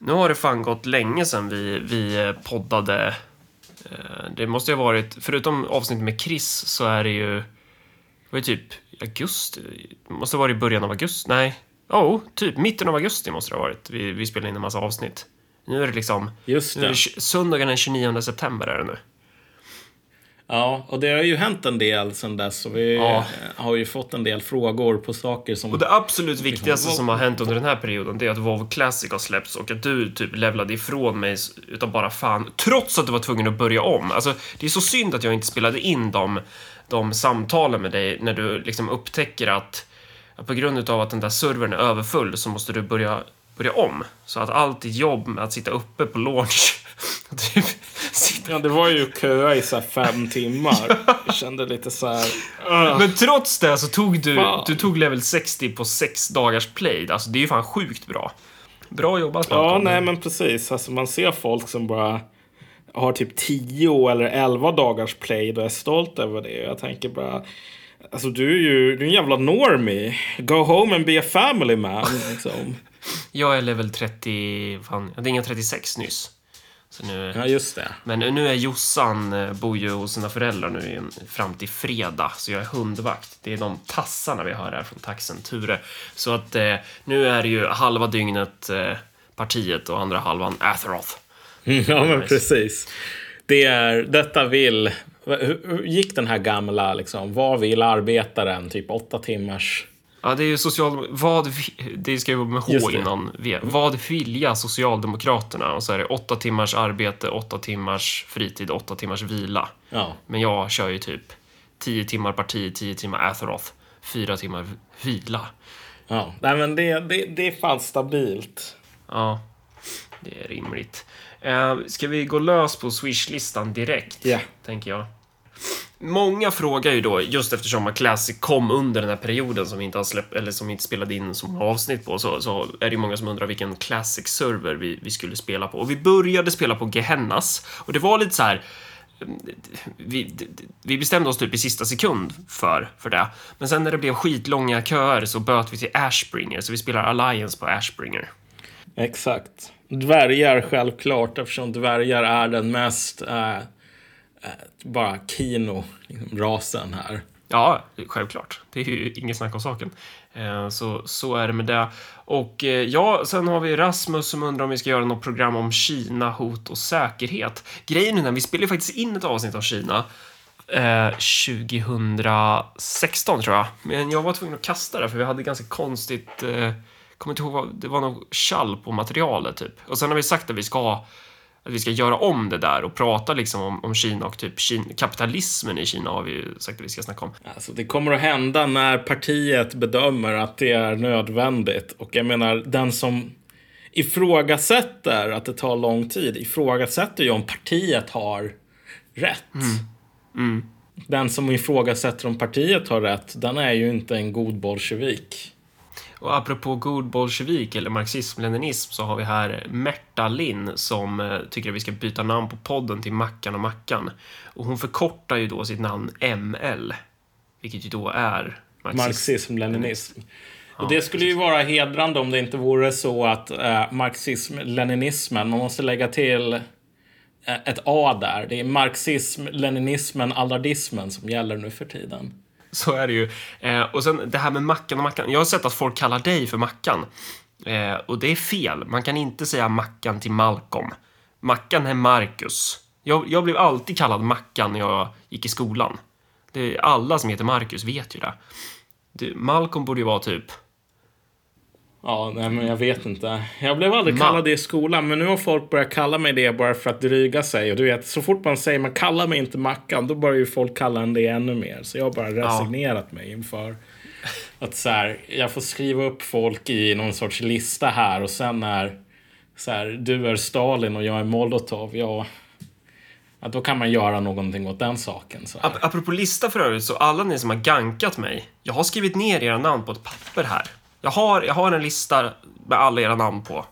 Nu har det fan gått länge sedan vi, vi poddade. Eh, Det måste ju ha varit, förutom avsnittet med Chris, så är det ju... Det var ju typ augusti. Det måste ha varit i början av augusti. Nej. Oh, typ mitten av augusti måste det ha varit. Vi, vi spelade in en massa avsnitt. Nu är det liksom... Just Nu är det. söndagen den 29 september är det nu. Ja, och det har ju hänt en del sen dess. Och vi Ja. har ju fått en del frågor på saker som... Och det absolut viktigaste som har hänt under den här perioden, det är att WoW Classic har släppts och att du typ levlade ifrån mig utav bara fan, trots att du var tvungen att börja om. Alltså, det är så synd att jag inte spelade in de, de samtalen med dig när du liksom upptäcker att, på grund utav att den där servern är överfull så måste du börja, börja om. Så att allt ditt jobb med att sitta uppe på launch, typ, sitta Ja, det var ju köa i så fem timmar. Jag kände lite så här... "Ugh." Men trots det så tog du, Fan. du tog level 60 på sex dagars play. Alltså det är ju fan sjukt bra. Bra jobbat Ja, nej men precis. Alltså man ser folk som bara har typ 10 eller 11 dagars play och är stolt över det. Jag tänker bara... Alltså du är ju du är en jävla normie. Go home and be a family man. Liksom. Jag är level 30, fan, jag hade inga 36 nyss. Så nu, Ja, just det. men nu är Jossan, eh, bor ju hos sina föräldrar nu fram till fredag, så jag är hundvakt. Det är de tassarna vi hör här från taxen Ture. Så att eh, nu är det ju halva dygnet eh, partiet och andra halvan Atheroth. Ja, men precis. Det är, detta vill... Hur gick den här gamla liksom? Vad vill arbetaren? Typ åtta timmars... Ja, det är ju social... Vad... Det ska ju vara med H innan V. Vad vilja Socialdemokraterna? Och så är det åtta timmars arbete, åtta timmars fritid, åtta timmars vila. Ja. Men jag kör ju typ 10 timmar parti, 10 timmar Atheroth, 4 timmar vila. ja. Nej, men det, det, det är fan stabilt. Ja, det är rimligt. Eh, ska vi gå lös på Swish-listan direkt? Ja. Tänker jag. Många frågar ju då, just eftersom Classic kom under den här perioden som vi inte har släppt, eller som vi inte spelade in så många avsnitt på, så, så är det ju många som undrar vilken Classic-server vi, vi skulle spela på. Och vi började spela på Gehennas, och det var lite så här mm, vi, vi bestämde oss typ i sista sekund för, för det. Men sen när det blev skitlånga köer så böt vi till Ashbringer, så vi spelar Alliance på Ashbringer. Exakt. Dvärgar självklart eftersom dvärgar är den mest eh, Eh, bara Kino-rasen liksom, här. Ja, självklart. Det är ju inget snack om saken. Eh, så, så är det med det. Och eh, ja, sen har vi Rasmus som undrar om vi ska göra något program om Kina, hot och säkerhet. Grejen är den, vi spelade ju faktiskt in ett avsnitt av Kina eh, 2016 tror jag. Men jag var tvungen att kasta det för vi hade ganska konstigt eh, kommer inte ihåg vad, det var något tjall på materialet typ. Och sen har vi sagt att vi ska att vi ska göra om det där och prata liksom om, om Kina och typ Kina, kapitalismen i Kina har vi ju sagt att vi ska snacka om. Alltså, det kommer att hända när partiet bedömer att det är nödvändigt. Och jag menar, den som ifrågasätter att det tar lång tid ifrågasätter ju om partiet har rätt. Den som ifrågasätter om partiet har rätt, den är ju inte en god bolsjevik. Och apropå god bolsjevik eller marxism-leninism så har vi här Märta Linn som eh, tycker att vi ska byta namn på podden till Mackan och Mackan. Och hon förkortar ju då sitt namn ML, vilket ju då är marxism. Marxism-leninism. Och det skulle ju vara hedrande om det inte vore så att eh, marxism-leninismen, man måste lägga till eh, ett A där. Det är marxism-leninismen, allardismen som gäller nu för tiden. Så är det ju. Eh, och sen det här med Mackan och Mackan. Jag har sett att folk kallar dig för Mackan. Eh, och det är fel. Man kan inte säga Mackan till Malcolm. Mackan är Marcus. Jag, jag blev alltid kallad Mackan när jag gick i skolan. Det, alla som heter Marcus vet ju det. det. Malcolm borde ju vara typ... Ja, nej men jag vet inte. Jag blev aldrig Ma- kallad det i skolan, men nu har folk börjat kalla mig det bara för att dryga sig. Och du vet, så fort man säger man kallar mig inte Mackan, då börjar ju folk kalla en det ännu mer. Så jag har bara resignerat mig inför att så här, jag får skriva upp folk i någon sorts lista här och sen när så här, du är Stalin och jag är Molotov, ja, ja, då kan man göra någonting åt den saken. Så här. Ap apropå lista för övrigt, så alla ni som har gankat mig. Jag har skrivit ner era namn på ett papper här. Jag har, jag har en lista med alla era namn på.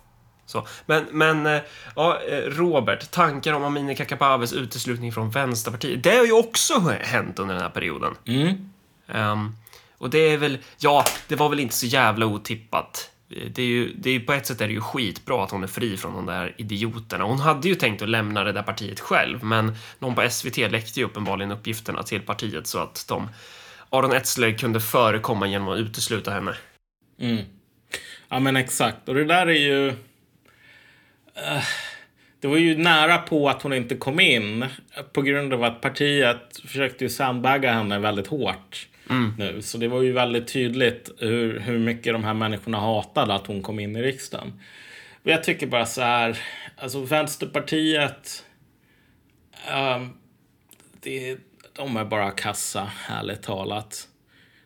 Så. Men, men eh, ja, eh, Robert, tankar om Amineh Kakabavehs uteslutning från Vänsterpartiet. Det har ju också hänt under den här perioden. Mm. Ehm, och det är väl, ja, det var väl inte så jävla otippat. det är ju, det är, på ett sätt är det ju skitbra att hon är fri från de där idioterna. Hon hade ju tänkt att lämna det där partiet själv, men någon på SVT läckte ju uppenbarligen uppgifterna till partiet så att de, Aron Etzler kunde förekomma genom att utesluta henne. Mm. Ja, men exakt. Och det där är ju... Uh, det var ju nära på att hon inte kom in på grund av att partiet försökte ju sandbagga henne väldigt hårt mm. nu. Så det var ju väldigt tydligt hur, hur mycket de här människorna hatade att hon kom in i riksdagen. Och jag tycker bara så här, alltså Vänsterpartiet, um, det, de är bara kassa, ärligt talat.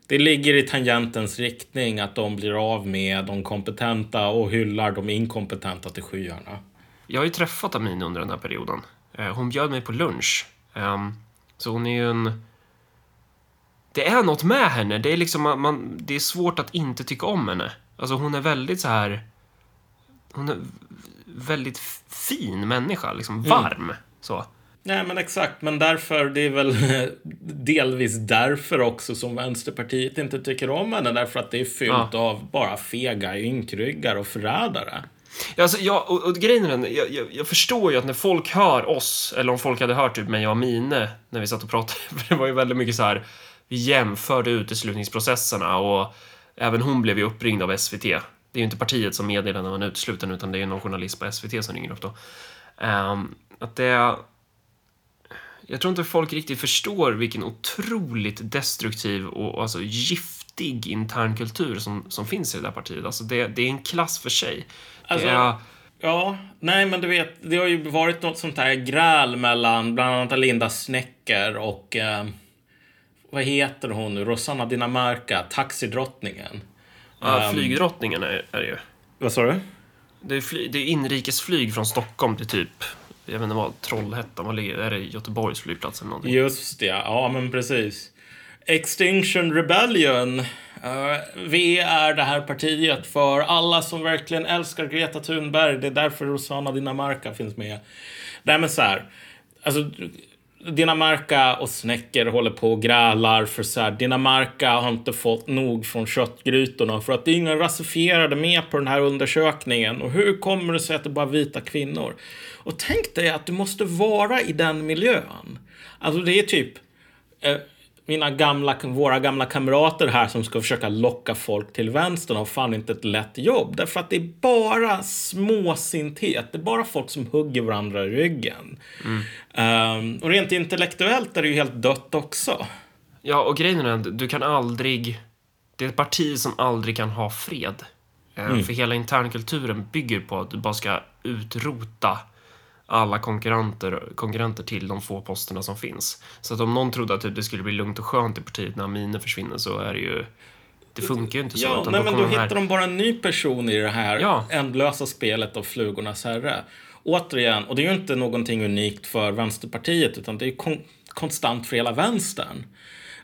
Det ligger i tangentens riktning att de blir av med de kompetenta och hyllar de inkompetenta till skyarna. Jag har ju träffat Amin under den här perioden. Eh, hon bjöd mig på lunch. Ehm, så hon är ju en det är något med henne. Det är liksom man, det är svårt att inte tycka om henne. Alltså hon är väldigt så här. Hon är väldigt fin människa, liksom mm. varm mm. så. Nej, men exakt. Men därför, det är väl delvis därför också som Vänsterpartiet inte tycker om henne. Därför att det är fyllt ja. av bara fega ynkryggar och förrädare. Ja, alltså, jag, och, och grejen är den, jag, jag, jag, förstår ju att när folk hör oss, eller om folk hade hört typ mig och Mine när vi satt och pratade, för det var ju väldigt mycket så här vi jämförde uteslutningsprocesserna och även hon blev ju uppringd av SVT. Det är ju inte partiet som meddelar när man är utesluten utan det är någon journalist på SVT som ringer upp då. Um, att det... Jag tror inte folk riktigt förstår vilken otroligt destruktiv och alltså giftig internkultur som, som finns i det där partiet. Alltså det, det är en klass för sig. Alltså, är... Ja, nej men du vet, det har ju varit något sånt här gräl mellan bland annat Linda Snäcker och eh vad heter hon nu? Rosanna Dinamarca, taxidrottningen. Ja, um, flygdrottningen är, är det ju. Vad sa du? Det är, fly, det är inrikesflyg från Stockholm till typ, jag vet inte vad, Trollhättan, vad är det Göteborgs flygplats eller någonting? Just det, ja men precis. Extinction Rebellion. Eh, uh, vi är det här partiet för alla som verkligen älskar Greta Thunberg. Det är därför Rosanna Dinamarca finns med. Nej men så här. Alltså, Dinamarca och Snäcker håller på och grälar för så här, Dinamarca har inte fått nog från köttgrytorna för att det är inga rasifierade med på den här undersökningen. Och hur kommer det sig att det bara är vita kvinnor? Och tänk dig att du måste vara i den miljön. Alltså det är typ eh, mina gamla, våra gamla kamrater här som ska försöka locka folk till vänstern har fan inte ett lätt jobb. Därför att det är bara småsinthet. Det är bara folk som hugger varandra i ryggen. Mm. Um, och rent intellektuellt är det ju helt dött också. Ja, och grejen är att du kan aldrig... Det är ett parti som aldrig kan ha fred. Ehm, mm. För hela internkulturen bygger på att du bara ska utrota alla konkurrenter, konkurrenter till de få posterna som finns. Så att om någon trodde att typ, det skulle bli lugnt och skönt i partiet när Amine försvinner så är det ju det funkar ju inte så. Ja, nej, men då hittar här... de bara en ny person i det här ja. ändlösa spelet av flugornas herre. Återigen, och det är ju inte någonting unikt för Vänsterpartiet utan det är kon konstant för hela vänstern.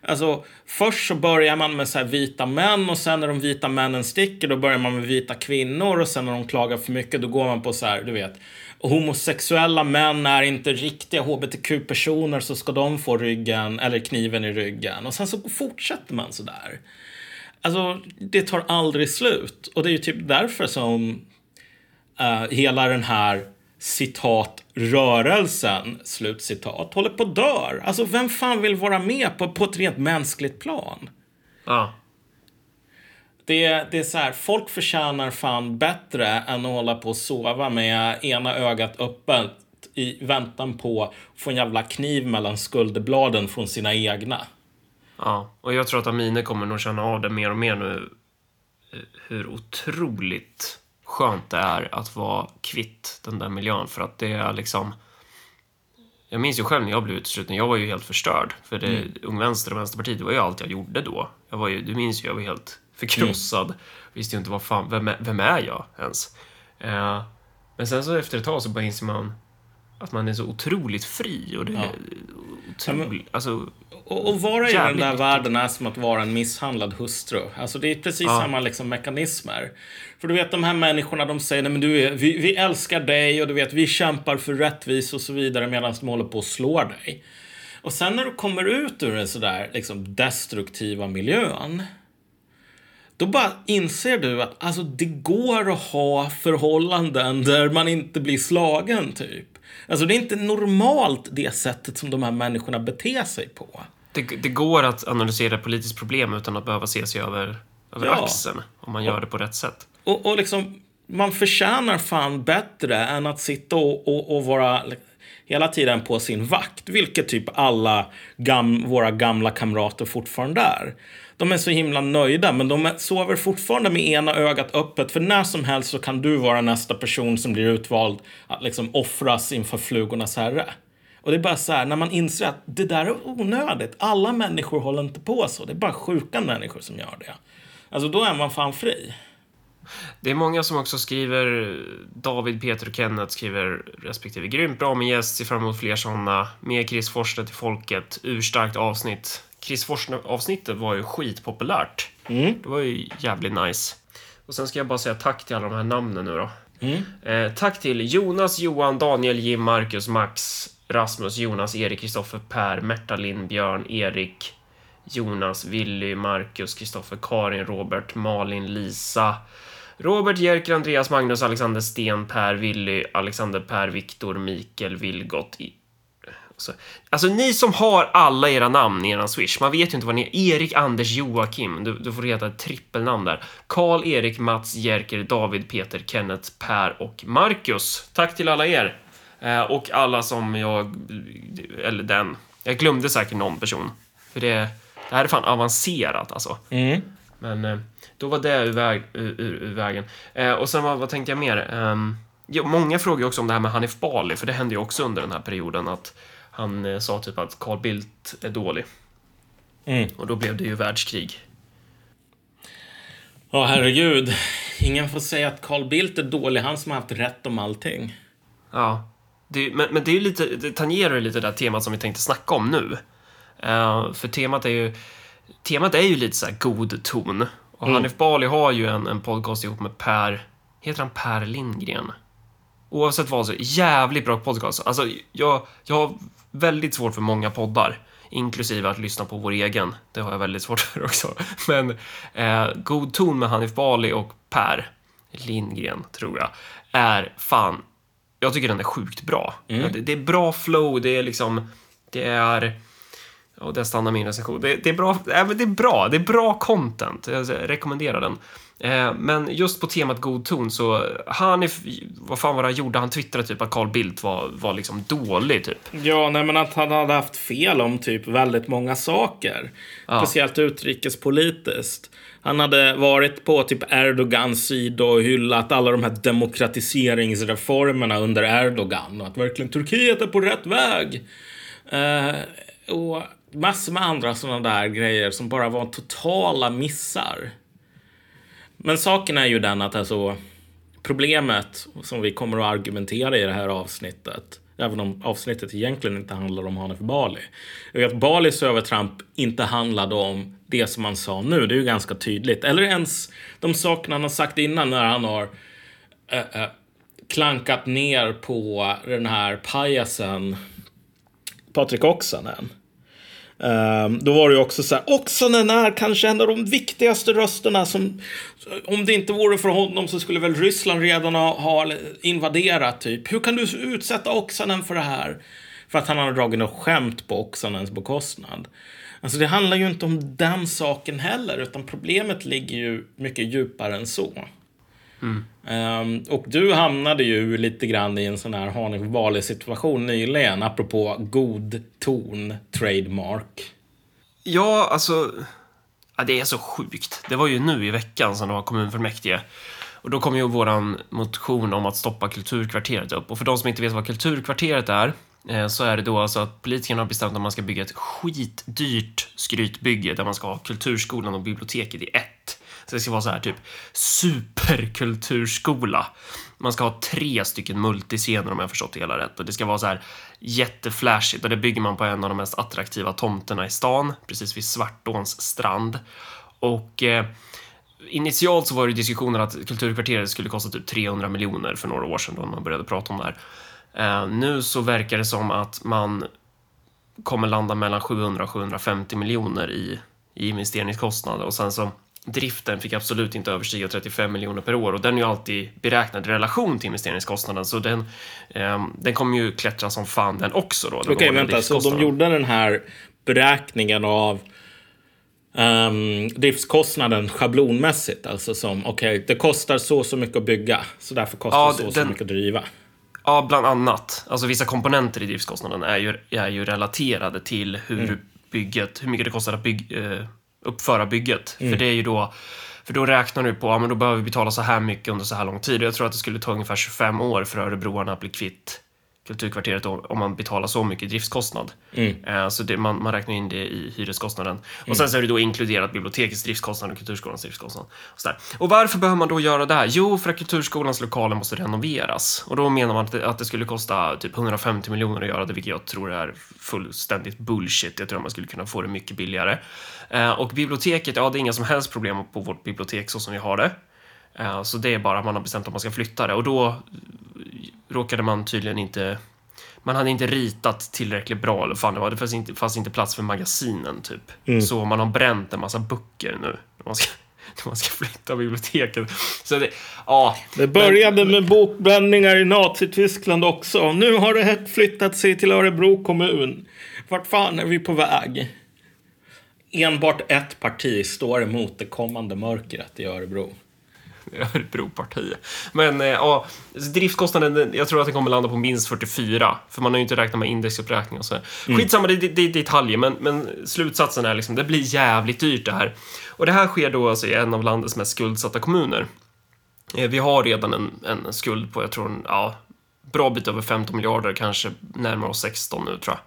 Alltså, först så börjar man med så vita män och sen när de vita männen sticker då börjar man med vita kvinnor och sen när de klagar för mycket då går man på så här, du vet, homosexuella män är inte riktiga hbtq-personer så ska de få ryggen eller kniven i ryggen. Och sen så fortsätter man sådär. Alltså, det tar aldrig slut. Och det är ju typ därför som uh, hela den här citat rörelsen, slutcitat, håller på att dör. Alltså, vem fan vill vara med på, på ett rent mänskligt plan? Ja. Det, det är så här, folk förtjänar fan bättre än att hålla på och sova med ena ögat öppet i väntan på att få en jävla kniv mellan skulderbladen från sina egna. Ja, och jag tror att Amine kommer nog känna av det mer och mer nu. Eh, hur otroligt skönt det är att vara kvitt den där miljön. För att det är liksom... Jag minns ju själv när jag blev utesluten, jag var ju helt förstörd. För det, mm. Ung Vänster och Vänsterpartiet, det var ju allt jag gjorde då. Jag var ju, du minns ju, jag var helt förkrossad. Mm. Visste ju inte vad fan, vem är, vem är jag ens? Uh, men sen så efter ett tag så bara inser man att man är så otroligt fri och det är otroligt, alltså och, och vara i den där världen är som att vara en misshandlad hustru. Alltså det är precis ja. samma liksom mekanismer. För du vet de här människorna de säger, nej men du är, vi, vi älskar dig och du vet vi kämpar för rättvis och så vidare medan de håller på att slå dig. Och sen när du kommer ut ur den sådär liksom destruktiva miljön då bara inser du att alltså, det går att ha förhållanden där man inte blir slagen, typ. Alltså det är inte normalt det sättet som de här människorna beter sig på. Det, det går att analysera ett politiskt problem utan att behöva se sig över, över Ja. axeln. Om man gör det på rätt sätt. Och, och liksom, man förtjänar fan bättre än att sitta och, och, och vara hela tiden på sin vakt. Vilket typ alla gam, våra gamla kamrater fortfarande är. De är så himla nöjda, men de sover fortfarande med ena ögat öppet. För när som helst så kan du vara nästa person som blir utvald att liksom offras inför flugornas herre. Och det är bara så här, när man inser att det där är onödigt. Alla människor håller inte på så. Det är bara sjuka människor som gör det. Alltså då är man fan fri. Det är många som också skriver, David, Peter och Kenneth skriver respektive grymt bra med gäst, ser fram emot fler sådana. Mer Chris Forsstedt i folket, urstarkt avsnitt. Chris Forslund-avsnittet var ju skitpopulärt. Mm. Det var ju jävligt nice. Och sen ska jag bara säga tack till alla de här namnen nu då. Mm. Eh, tack till Jonas, Johan, Daniel, Jim, Marcus, Max, Rasmus, Jonas, Erik, Kristoffer, Per, Märta, Lind, Björn, Erik, Jonas, Willy, Marcus, Kristoffer, Karin, Robert, Malin, Lisa, Robert, Jerker, Andreas, Magnus, Alexander, Sten, Per, Willy, Alexander, Per, Viktor, Mikael, Vilgot. Så, alltså ni som har alla era namn i eran swish, man vet ju inte vad ni är. Erik, Anders, Joakim. Du, du får heta ett trippelnamn där. Karl, Erik, Mats, Jerker, David, Peter, Kenneth, Per och Marcus. Tack till alla er. Eh, och alla som jag... Eller den. Jag glömde säkert någon person. För det, det här är fan avancerat alltså. Mm. Men eh, då var det ur, väg, ur, ur, ur vägen. Eh, och sen vad, vad tänkte jag mer? Ehm, ja, många frågar också om det här med Hanif Bali, för det hände ju också under den här perioden att han eh, sa typ att Carl Bildt är dålig. Mm. Och då blev det ju världskrig. Ja, herregud. Ingen får säga att Carl Bildt är dålig. Han som har haft rätt om allting. Ja. Det, men, men det är ju lite, det tangerar ju lite det där temat som vi tänkte snacka om nu. Eh, för temat är ju, temat är ju lite så här god ton. Och Hanif Bali har ju en, en podcast ihop med Per, heter han Per Lindgren? Oavsett vad så, jävligt bra podcast. Alltså, jag, jag har väldigt svårt för många poddar. Inklusive att lyssna på vår egen. Det har jag väldigt svårt för också. Men eh, God ton med Hanif Bali och Per Lindgren, tror jag, är fan... Jag tycker den är sjukt bra. Det, det är bra flow, det är liksom... Det är... Och där stannar min recension. Det, det, är bra, äh, det är bra, det är bra content. Jag rekommenderar den. Eh, men just på temat god ton så, Hanif, vad fan var det han gjorde? Han twittrade typ att Carl Bildt var, var liksom dålig typ. Ja, nej, men att han hade haft fel om typ väldigt många saker. Speciellt utrikespolitiskt. Han hade varit på typ Erdogans sida och hyllat alla de här demokratiseringsreformerna under Erdogan. Och att verkligen Turkiet är på rätt väg. Eh, och massor med andra sådana där grejer som bara var totala missar. Men saken är ju den att alltså problemet som vi kommer att argumentera i det här avsnittet, även om avsnittet egentligen inte handlar om Hanif Bali, är att Balis övertramp inte handlade om det som han sa nu. Det är ju ganska tydligt. Eller ens de sakerna han har sagt innan när han har äh, äh, klankat ner på den här pajasen Patrik Oksanen. Um, då var det ju också så här, Oksanen är kanske en av de viktigaste rösterna som, om det inte vore för honom så skulle väl Ryssland redan ha, ha invaderat typ. Hur kan du utsätta Oksanen för det här? För att han har dragit något skämt på Oksanens bekostnad. Alltså det handlar ju inte om den saken heller, utan problemet ligger ju mycket djupare än så. Mm. Um, och du hamnade ju lite grann i en sån här Hanif situation nyligen, apropå god ton, trademark. Ja, alltså... Ja, det är så sjukt. Det var ju nu i veckan som det var kommunfullmäktige. Och då kom ju våran motion om att stoppa Kulturkvarteret upp. Och för de som inte vet vad Kulturkvarteret är, eh, så är det då alltså att politikerna har bestämt att man ska bygga ett skitdyrt skrytbygge där man ska ha kulturskolan och biblioteket i ett. Så det ska vara så här typ superkulturskola. Man ska ha tre stycken multiscener om jag förstått det hela rätt. Och det ska vara så här jätteflashigt och det bygger man på en av de mest attraktiva tomterna i stan, precis vid Svartåns strand. Och eh, initialt så var det diskussioner att Kulturkvarteret skulle kosta typ 300 miljoner för några år sedan då man började prata om det här. Eh, nu så verkar det som att man kommer landa mellan 700 och 750 miljoner i, i investeringskostnader och sen så driften fick absolut inte överstiga 35 miljoner per år och den är ju alltid beräknad i relation till investeringskostnaden så den, eh, den kommer ju klättra som fan den också då. Okej, okay, vänta, så de gjorde den här beräkningen av um, driftskostnaden schablonmässigt? Alltså som, okej, okay, det kostar så så mycket att bygga, så därför kostar ja, det så och så mycket att driva. Ja, bland annat. Alltså vissa komponenter i driftskostnaden är ju, är ju relaterade till hur mm. bygget, hur mycket det kostar att bygg, eh, uppföra bygget. Mm. För det är ju då för då räknar du på, ja men då behöver vi betala så här mycket under så här lång tid. Och jag tror att det skulle ta ungefär 25 år för örebroarna att bli kvitt Kulturkvarteret om man betalar så mycket driftskostnad. Mm. Eh, så det, man, man räknar in det i hyreskostnaden. Mm. Och sen så är det då inkluderat bibliotekets driftskostnad och kulturskolans driftskostnad. Och, och varför behöver man då göra det här? Jo, för att kulturskolans lokaler måste renoveras. Och då menar man att det, att det skulle kosta typ 150 miljoner att göra det, vilket jag tror är fullständigt bullshit. Jag tror att man skulle kunna få det mycket billigare. Eh, och biblioteket, ja, det är inga som helst problem på vårt bibliotek så som vi har det. Eh, så det är bara att man har bestämt att man ska flytta det och då råkade man tydligen inte... Man hade inte ritat tillräckligt bra, eller fan det var. Det fanns inte, fanns inte plats för magasinen, typ. Mm. Så man har bränt en massa böcker nu. Man ska, man ska flytta biblioteket. Så det, ja. Det började men, med bokbränningar i Nazityskland också. Nu har det flyttat sig till Örebro kommun. Vart fan är vi på väg? Enbart ett parti står emot det kommande mörkret i Örebro. Örebropartiet. Men eh, ja, driftkostnaden, jag tror att den kommer landa på minst 44. För man har ju inte räknat med indexuppräkning och så. Mm. Skitsamma, det, det, det är detaljer, men, men slutsatsen är liksom, det blir jävligt dyrt det här. Och det här sker då alltså i en av landets mest skuldsatta kommuner. Eh, vi har redan en, en skuld på, jag tror, en, ja, bra bit över 15 miljarder, kanske närmare oss 16 nu tror jag.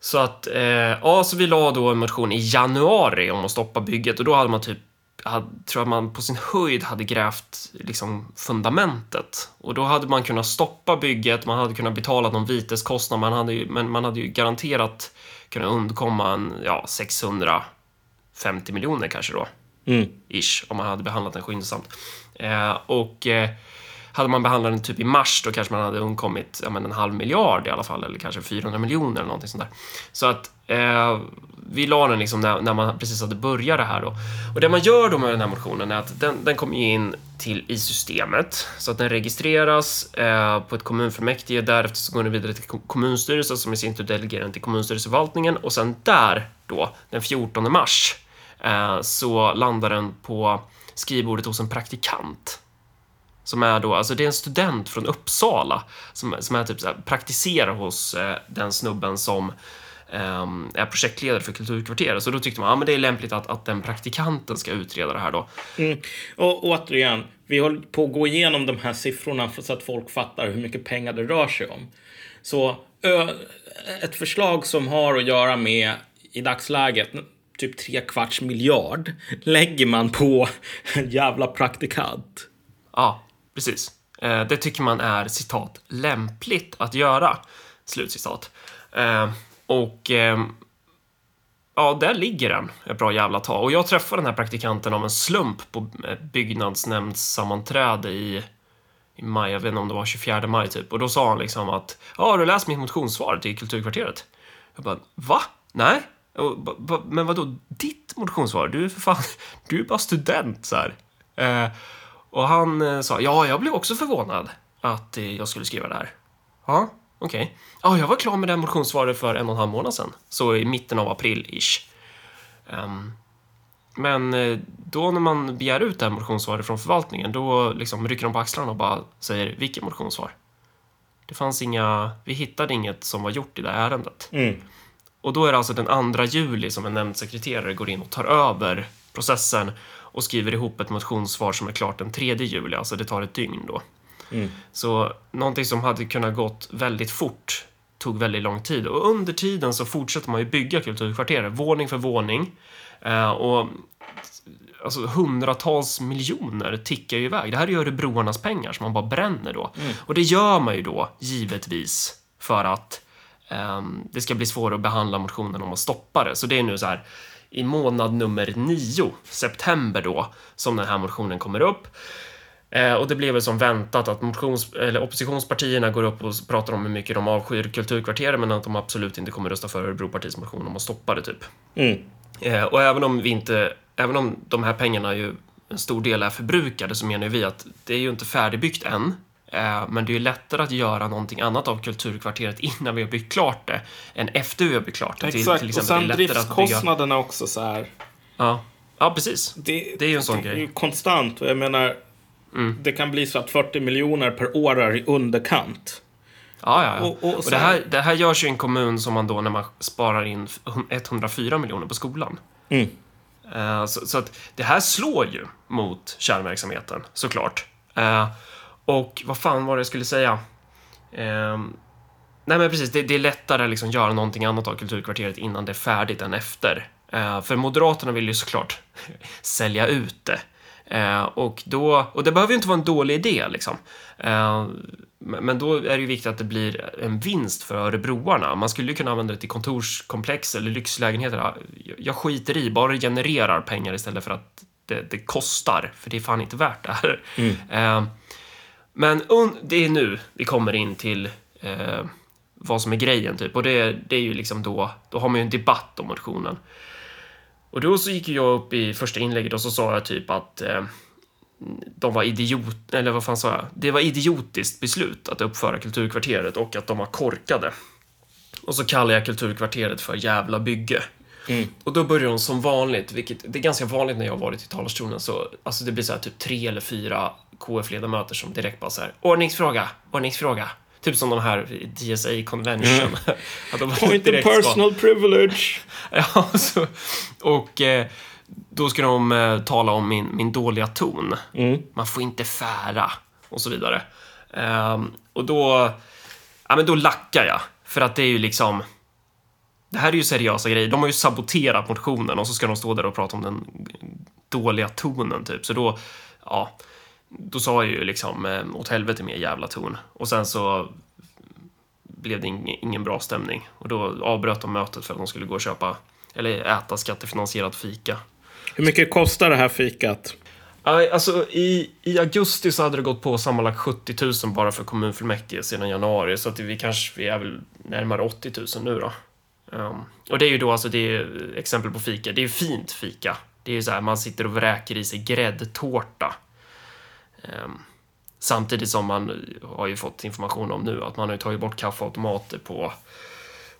Så att, eh, ja, så vi la då en motion i januari om att stoppa bygget och då hade man typ hade, tror jag man på sin höjd hade grävt liksom fundamentet. Och då hade man kunnat stoppa bygget, man hade kunnat betala de viteskostnader, man hade ju, men man hade ju garanterat kunnat undkomma en, ja, 650 miljoner kanske då. Mm. Ish, om man hade behandlat den skyndsamt. Eh, och eh, hade man behandlat den typ i mars, då kanske man hade undkommit ja, men en halv miljard i alla fall, eller kanske 400 miljoner eller någonting sånt där. Så att eh, vi la den liksom när, när, man precis hade börjat det här då. Och det man gör då med den här motionen är att den, den kommer in till i systemet så att den registreras eh, på ett kommunfullmäktige. Därefter så går den vidare till kommunstyrelsen som i sin tur delegerar den till kommunstyrelseförvaltningen och sen där då, den 14 mars, eh, så landar den på skrivbordet hos en praktikant. Som är då, alltså det är en student från Uppsala som, som är typ så här, praktiserar hos eh, den snubben som är projektledare för Kulturkvarteret. Så då tyckte man att ah, det är lämpligt att, att den praktikanten ska utreda det här då. Mm. Och återigen, vi håller på att gå igenom de här siffrorna så att folk fattar hur mycket pengar det rör sig om. Så ett förslag som har att göra med i dagsläget typ tre kvarts miljard lägger man på en jävla praktikant. Ja, precis. Eh, det tycker man är citat lämpligt att göra. Slutcitat. Och eh, ja, där ligger den ett bra jävla tag. Och jag träffade den här praktikanten av en slump på eh, byggnadsnämndssammanträde i, i maj, jag vet inte om det var 24 maj typ. Och då sa han liksom att ja, har du läst mitt motionssvar till Kulturkvarteret? Jag bara, va? Nej? Men vadå, ditt motionssvar? Du är för fan, du är bara student så här. Eh, och han eh, sa, ja, jag blev också förvånad att eh, jag skulle skriva det här. Ja, okej. Okay. Ja, jag var klar med det motionssvaret för en och en halv månad sedan. Så i mitten av april-ish. Um, men eh, då när man begär ut det här motionssvaret från förvaltningen, då liksom rycker de på axlarna och bara säger vilket motionssvar? Det fanns inga, vi hittade inget som var gjort i det här ärendet. Mm. Och då är det alltså den 2 juli som en nämndsekreterare går in och tar över processen och skriver ihop ett motionssvar som är klart den 3 juli, alltså det tar ett dygn då. Mm. Så någonting som hade kunnat gått väldigt fort tog väldigt lång tid och under tiden så fortsätter man ju bygga kulturkvarteret, våning för våning. Eh, och alltså hundratals miljoner tickar ju iväg. Det här är ju örebroarnas pengar som man bara bränner då. Mm. Och det gör man ju då givetvis för att um, det ska bli svårare att behandla motionen om att stoppa det. Så det är nu så här i månad nummer nio, september då, som den här motionen kommer upp. Eh, och det blev väl som väntat att motions, eller oppositionspartierna går upp och pratar om hur mycket de avskyr kulturkvarteret men att de absolut inte kommer rösta för Örebropartiets motion om att stoppa det typ. Mm. Eh, och även om vi inte, även om de här pengarna ju en stor del är förbrukade så menar vi att det är ju inte färdigbyggt än. Eh, men det är lättare att göra någonting annat av kulturkvarteret innan vi har byggt klart det än efter vi har byggt klart det. Exakt, och sen att bygga- driftskostnaderna också så här. Ja. ja, precis. Det, Det är ju en sån det är grej. ju konstant. Och jag menar, Mm. det kan bli så att 40 miljoner per år är i underkant. Ja, ja, ja. Och- och Och, det, här- det här görs ju i en kommun som man då när man sparar in 104 miljoner på skolan. Mm. Eh, Så, så att det här slår ju mot kärnverksamheten, såklart. Eh, Och vad fan var det jag skulle säga? Ehm, Nej men precis, det, det är lättare att liksom göra någonting annat av kulturkvarteret innan det är färdigt än efter. För Moderaterna vill ju såklart sälja ut det. Eh, och, då, och det behöver ju inte vara en dålig idé liksom. Eh, men då är det ju viktigt att det blir en vinst för örebroarna. Man skulle ju kunna använda det till kontorskomplex eller lyxlägenheter. Jag- skiter i, bara det genererar pengar istället för att det, det kostar. För det är fan inte värt det här. Eh, men det är nu vi kommer in till eh, vad som är grejen, typ. Och det, det är ju liksom då, då har man ju en debatt om motionen. Och då så gick jag upp i första inlägget och så sa jag typ att eh, de var idiot, eller vad fan sa jag? Det var idiotiskt beslut att uppföra kulturkvarteret och att de var korkade. Och så kallar jag kulturkvarteret för jävla bygge. Och då börjar de som vanligt, vilket det är ganska vanligt när jag har varit i talarstolen, så alltså det blir så här typ tre eller fyra KF-ledamöter som direkt bara så här, ordningsfråga, ordningsfråga. Typ som de här DSA Convention. Att de Point of direkt ska- personal privilege. Ja, så, och eh, då ska de eh, tala om min, min dåliga ton. Man får inte fära och så vidare. Ehm, och då, ja, men då lackar jag. För att det är ju liksom... Det här är ju seriösa grejer. De har ju saboterat motionen och så ska de stå där och prata om den dåliga tonen, typ. Så då, ja, då sa jag ju liksom eh, åt helvete med jävla ton. Och sen så blev det ing- ingen bra stämning. Och då avbröt de mötet för att de skulle gå och köpa, eller äta skattefinansierad fika. Hur mycket kostar det här fikat? Alltså, i, I augusti så hade det gått på sammanlagt 70 000 bara för kommunfullmäktige sedan januari, så att vi kanske vi är väl närmare 80 000 nu då. Ehm, och det är ju då alltså, det är exempel på fika. Det är fint fika. Det är ju så här, man sitter och vräker i sig gräddtårta. Ehm, samtidigt som man har ju fått information om nu att man har tagit bort kaffeautomater på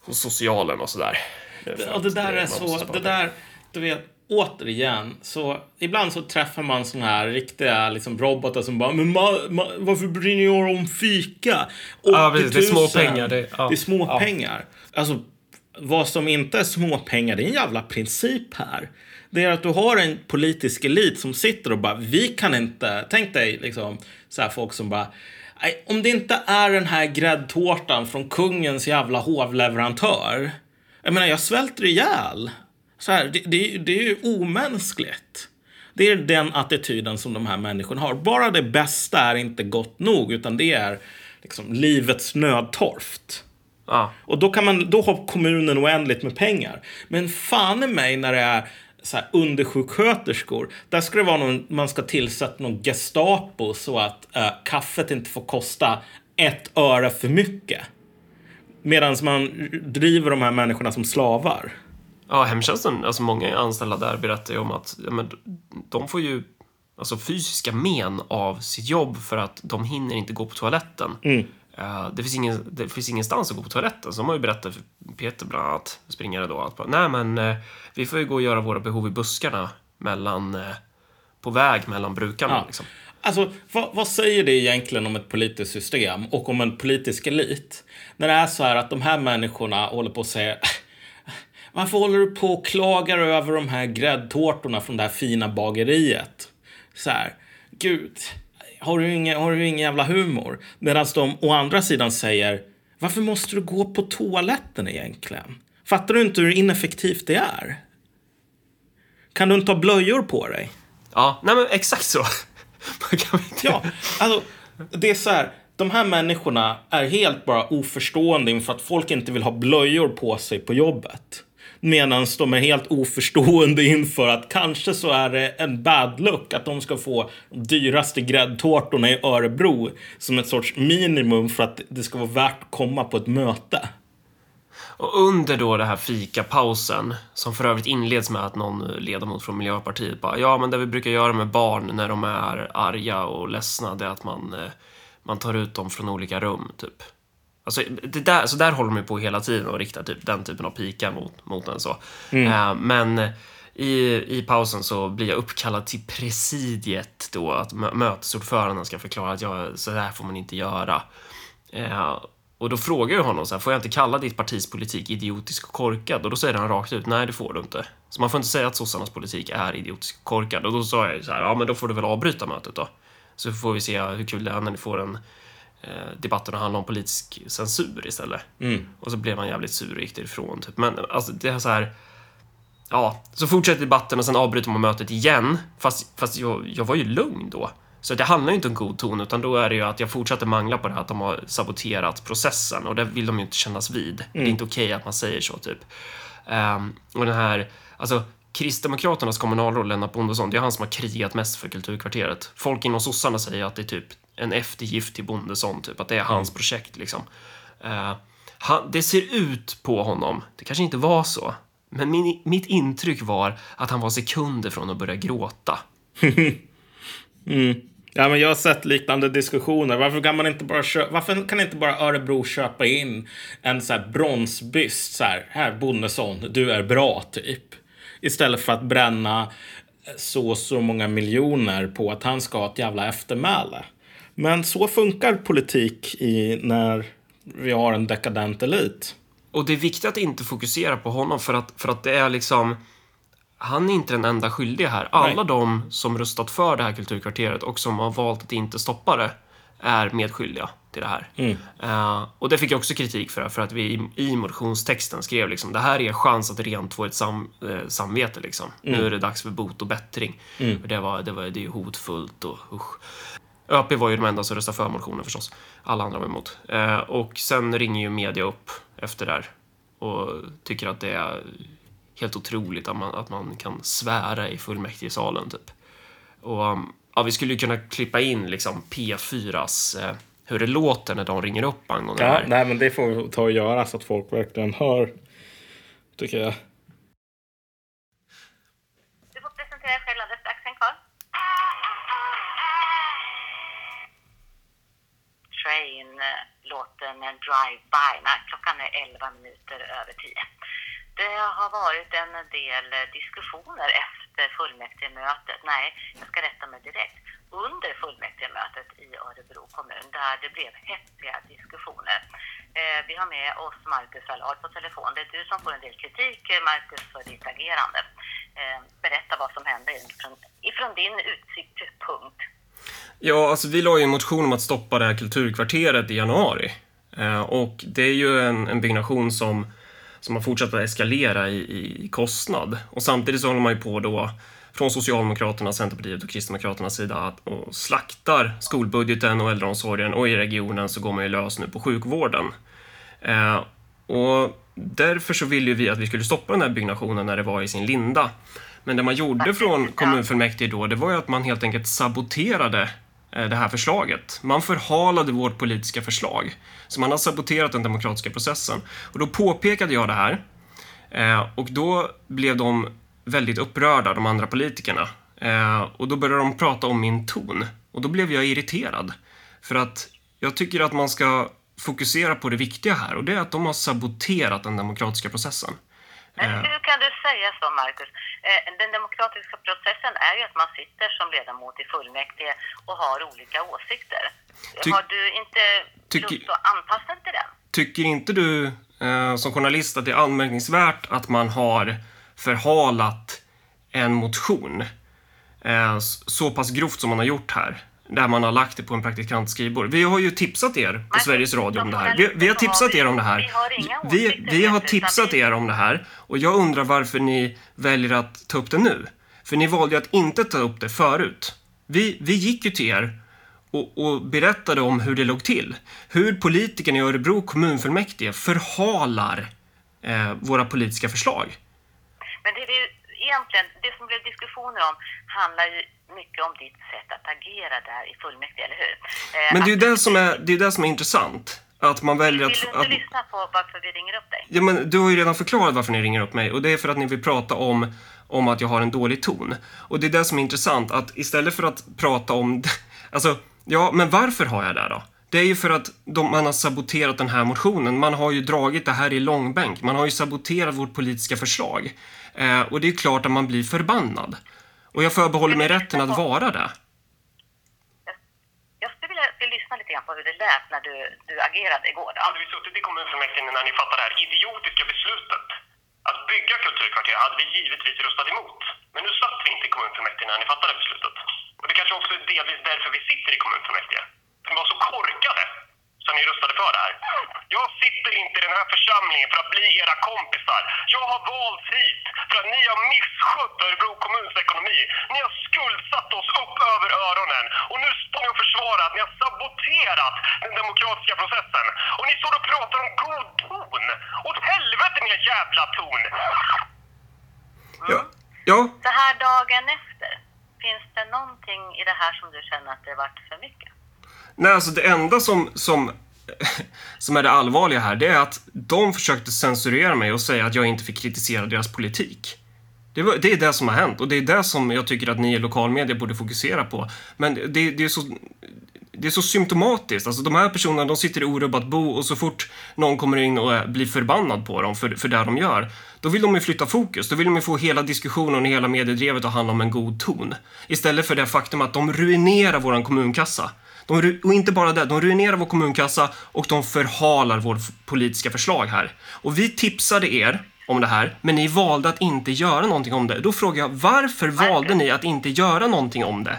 hos socialen och sådär. Ja, det där är så, det där, du vet, återigen, så ibland så träffar man såna här riktiga liksom, robotar som bara, men ma, ma, varför bryr ni er om fika? Ja, precis, det är 80 000. små pengar, det- ja. det är små Ja. pengar. Alltså, vad som inte är småpengar, det är en jävla princip här. Det är att du har en politisk elit som sitter och bara, vi kan inte, tänk dig liksom så här folk som bara, "Nej, om det inte är den här gräddtårtan från kungens jävla hovleverantör. Jag menar, jag svälter ihjäl. Så här, det, det, det är ju omänskligt. Det är den attityden som de här människorna har. Bara det bästa är inte gott nog, utan det är liksom livets nödtorft. Ja. Och då, kan man, då har kommunen oändligt med pengar. Men fan i mig när det är så här undersjuksköterskor. Där ska det vara någon, man ska tillsätta någon Gestapo så att eh, kaffet inte får kosta ett öre för mycket. Medan man driver de här människorna som slavar. Ja, hemtjänsten, alltså många anställda där berättar ju om att ja, men, de får ju alltså, fysiska men av sitt jobb för att de hinner inte gå på toaletten. Eh, det, finns ingen, det finns ingenstans att gå på toaletten, så de har ju berättat för Peter bland annat, springare då, att nej men eh, vi får ju gå och göra våra behov i buskarna mellan, eh, på väg mellan brukarna. Ja. Liksom. Alltså, vad, vad säger det egentligen om ett politiskt system och om en politisk elit? När det är så här att de här människorna håller på att säga varför håller du på och klagar över de här gräddtårtorna från det här fina bageriet? Så här, gud, har du ingen, har du ingen jävla humor? Medan de å andra sidan säger, varför måste du gå på toaletten egentligen? Fattar du inte hur ineffektivt det är? Kan du inte ha blöjor på dig? Ja, nej men exakt så. Ja, alltså det är så här. De här människorna är helt bara oförstående inför att folk inte vill ha blöjor på sig på jobbet. Medan de är helt oförstående inför att kanske så är det en bad luck att de ska få de dyraste gräddtårtorna i Örebro som ett sorts minimum för att det ska vara värt att komma på ett möte. Och under då den här fikapausen, som för övrigt inleds med att någon ledamot från Miljöpartiet bara ja, men det vi brukar göra med barn när de är arga och ledsna, det är att man, eh, man tar ut dem från olika rum, typ. Alltså, det där, så där håller de ju på hela tiden och riktar typ den typen av pika mot, mot en så. Eh, men i, i pausen så blir jag uppkallad till presidiet då, att mö- mötesordföranden ska förklara att jag, så här får man inte göra. Eh, och då frågar jag honom så här, får jag inte kalla ditt partis politik idiotisk och korkad? Och då säger han rakt ut, nej det får du inte. Så man får inte säga att sossarnas politik är idiotisk och korkad. Och då sa jag så här, ja men då får du väl avbryta mötet då. Så får vi se hur kul det är när ni får en eh, debatten att handla om politisk censur istället. Och så blev han jävligt sur och gick därifrån. Typ. Men alltså det är så här, ja, så fortsätter debatten och sen avbryter man mötet igen. Fast, fast jag, jag var ju lugn då. Så det handlar ju inte om god ton, utan då är det ju att jag fortsätter mangla på det här att de har saboterat processen och det vill de ju inte kännas vid. Det är inte okej att man säger så, typ. Ehm, och den här, alltså Kristdemokraternas kommunalråd Lennart Bondesson, det är han som har krigat mest för Kulturkvarteret. Folk inom sossarna säger att det är typ en eftergift till Bondesson, typ, att det är hans projekt liksom. Eh, han, det ser ut på honom, det kanske inte var så, men min, mitt intryck var att han var sekunder från att börja gråta. Ja, men jag har sett liknande diskussioner. Varför kan man inte bara köpa, varför kan inte bara Örebro köpa in en så här bronsbyst så här, här Bondesson, du är bra typ. Istället för att bränna så så många miljoner på att han ska ha ett jävla eftermäle. Men så funkar politik i när vi har en dekadent elit. Och det är viktigt att inte fokusera på honom för att, för att det är liksom... Han är inte den enda skyldiga här. Alla Nej. de som röstat för det här kulturkvarteret och som har valt att inte stoppa det är medskyldiga till det här. Eh, och det fick jag också kritik för, för att vi i, i motionstexten skrev liksom det här är chans att rent få ett sam, eh, samvete liksom. Nu är det dags för bot och bättring. Och det, var, det, var, det är hotfullt och usch. ÖP var ju de enda som röstade för motionen förstås. Alla andra var emot. Eh, och sen ringer ju media upp efter det här och tycker att det är helt otroligt att man, att man kan svära i fullmäktigesalen typ. Och um, ja, vi skulle ju kunna klippa in liksom P4s eh, hur det låter när de ringer upp angående det Ja, här. nej, men det får vi ta och göra så att folk verkligen hör. Tycker jag. Du får presentera dig själv alldeles strax, häng kvar. Train-låten Drive-By. Nej, klockan är 11 minuter över 10. Det har varit en del diskussioner efter fullmäktigemötet. Nej, jag ska rätta mig direkt. Under fullmäktigemötet i Örebro kommun där det blev hetsiga diskussioner. Eh, vi har med oss Marcus Allard på telefon. Det är du som får en del kritik, eh, Marcus, för ditt agerande. Eh, berätta vad som hände ifrån, ifrån din utsiktspunkt. Ja, alltså vi la ju en motion om att stoppa det här kulturkvarteret i januari. Eh, och det är ju en, en byggnation som, som har fortsatt att eskalera i, i kostnad. Och samtidigt så håller man ju på då från Socialdemokraterna, Centerpartiet och Kristdemokraternas sida att och slaktar skolbudgeten och äldreomsorgen och i regionen så går man ju lös nu på sjukvården. Eh, och därför så ville vi att vi skulle stoppa den här byggnationen när det var i sin linda. Men det man gjorde från kommunfullmäktige då, det var ju att man helt enkelt saboterade eh, det här förslaget. Man förhalade vårt politiska förslag. Så man har saboterat den demokratiska processen. Och då påpekade jag det här. Eh, och då blev de väldigt upprörda, de andra politikerna. Eh, och då började de prata om min ton. Och då blev jag irriterad. För att jag tycker att man ska fokusera på det viktiga här och det är att de har saboterat den demokratiska processen. Men Eh. hur kan du säga så, Marcus? Eh, Den demokratiska processen är ju att man sitter som ledamot i fullmäktige och har olika åsikter. Ty- har du inte lust att anpassa dig till den? Tycker inte du eh, som journalist att det är anmärkningsvärt att man har förhalat en motion eh, så pass grovt som man har gjort här? Där man har lagt det på en praktikants skrivbord. Vi har ju tipsat er på Sveriges Radio om det här. Vi, vi har tipsat er om det här. vi Vi, har tipsat er om det här och jag undrar varför ni väljer att ta upp det nu. För ni valde ju att inte ta upp det förut. Vi, vi gick ju till er och, och berättade om hur det låg till. Hur politikerna i Örebro kommunfullmäktige förhalar eh, våra politiska förslag. Men det, är ju egentligen, det som blev diskussioner om handlar ju mycket om ditt sätt att agera där i fullmäktige, eller hur? Eh, Men det är ju det som är, det är, det som är intressant. att man väljer Vill att... du inte att lyssna på varför vi ringer upp dig? Ja, men du har ju redan förklarat varför ni ringer upp mig och det är för att ni vill prata om, om att jag har en dålig ton. Och det är det som är intressant, att istället för att prata om... Alltså, ja, men varför har jag det då? Det är ju för att de, man har saboterat den här motionen. Man har ju dragit det här i långbänk. Man har ju saboterat vårt politiska förslag. Eh, och det är klart att man blir förbannad. Och jag förbehåller mig rätten att vara det. Jag skulle vilja lyssnar lite grann på hur det lät när du, du agerade igår. Då. Hade vi suttit i kommunfullmäktige när ni fattade det här idiotiska beslutet att bygga kulturkvarter hade vi givetvis röstat emot. Men nu satt vi inte i kommunfullmäktige när ni fattade beslutet. Och det kanske också är delvis därför vi sitter i kommunfullmäktige. För vi var så korkade så ni röstade för det här. Jag sitter inte i den här församlingen för att bli era kompisar. Jag har valts hit för att ni har misskött Örebro kommuns ekonomi. Ni har skuldsatt oss upp över öronen. Och nu står ni och försvarar att ni har saboterat den demokratiska processen. Och ni står och pratar om god ton. Åt helvete med er jävla ton! Ja. ja. Så här dagen efter, finns det någonting i det här som du känner att det varit för mycket? Nej, alltså det enda som, som, som är det allvarliga här, det är att de försökte censurera mig och säga att jag inte fick kritisera deras politik. Det, var, det är det som har hänt och det är det som jag tycker att ni i lokalmedia borde fokusera på. Men det, det är så det är så symptomatiskt. Alltså de här personerna, de sitter i orubbat bo och så fort någon kommer in och eh, blir förbannad på dem för, för det de gör, då vill de ju flytta fokus. Då vill de ju få hela diskussionen och hela mediedrevet att handla om en god ton. Istället för det faktum att de ruinerar våran kommunkassa. De, och inte bara det, de ruinerar vår kommunkassa och de förhalar vårt politiska förslag här. Och vi tipsade er om det här, men ni valde att inte göra någonting om det. Då frågar jag, varför valde ni att inte göra någonting om det?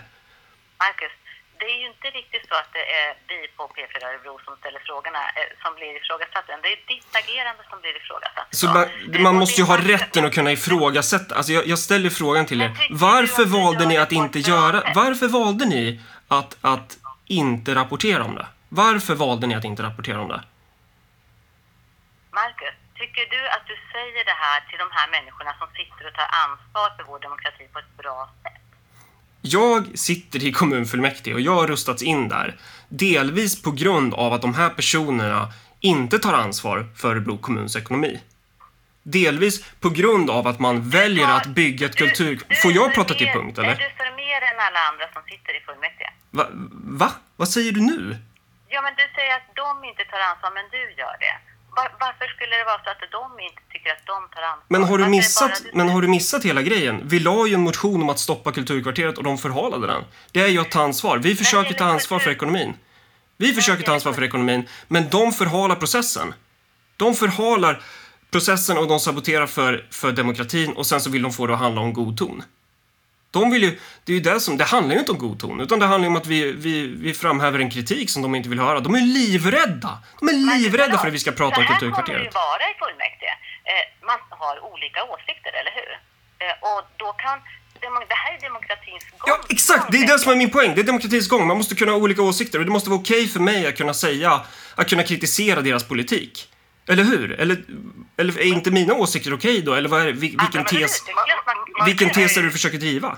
Marcus, det är ju inte riktigt så att det är vi på P4 Örebro som ställer frågorna eh, som blir ifrågasatta. Det är ditt agerande som blir ifrågasatt. Så man, man måste ju ha rätten att kunna ifrågasätta. Alltså jag, jag ställer frågan till er. Varför valde ni att inte göra... Varför valde ni att, att inte rapportera om det? Varför valde ni att inte rapportera om det? Marcus, tycker du att du säger det här till de här människorna som sitter och tar ansvar för vår demokrati på ett bra sätt? Jag sitter i kommunfullmäktige och jag har röstats in där. Delvis på grund av att de här personerna inte tar ansvar för Örebro kommuns ekonomi. Delvis på grund av att man väljer att bygga ett kultur... Får jag prata till punkt, eller? Mer än alla andra som sitter i fullmäktige? Va? Va? Vad säger du nu? Ja, men du säger att de inte tar ansvar, men du gör det. Var, varför skulle det vara så att de inte tycker att de tar ansvar? Men har du missat, du men har du missat hela grejen? Vi la ju en motion om att stoppa Kulturkvarteret och de förhalade den. Det är ju att ta ansvar. Vi försöker ta ansvar för ekonomin. Vi försöker ta ansvar för ekonomin, men de förhalar processen. De förhalar processen och de saboterar för, för demokratin och sen så vill de få det att handla om god ton. De vill ju, det är det som, det handlar ju inte om god ton, utan det handlar ju om att vi, vi, vi framhäver en kritik som de inte vill höra. De är livrädda! De är Men livrädda för att vi ska prata Så om här kommer det ju Kulturkvarteret. vara i fullmäktige. Eh, man har olika åsikter, eller hur? Eh, och då kan... Det här är demokratins gång. Ja, exakt! Det är det som är min poäng. Det är demokratins gång. Man måste kunna ha olika åsikter och det måste vara okej för mig att kunna säga, att kunna kritisera deras politik. Eller hur? Eller, eller är inte mina åsikter okej då? Eller vad är det? Vil- vilken tes, vilken tes är det du försöker driva?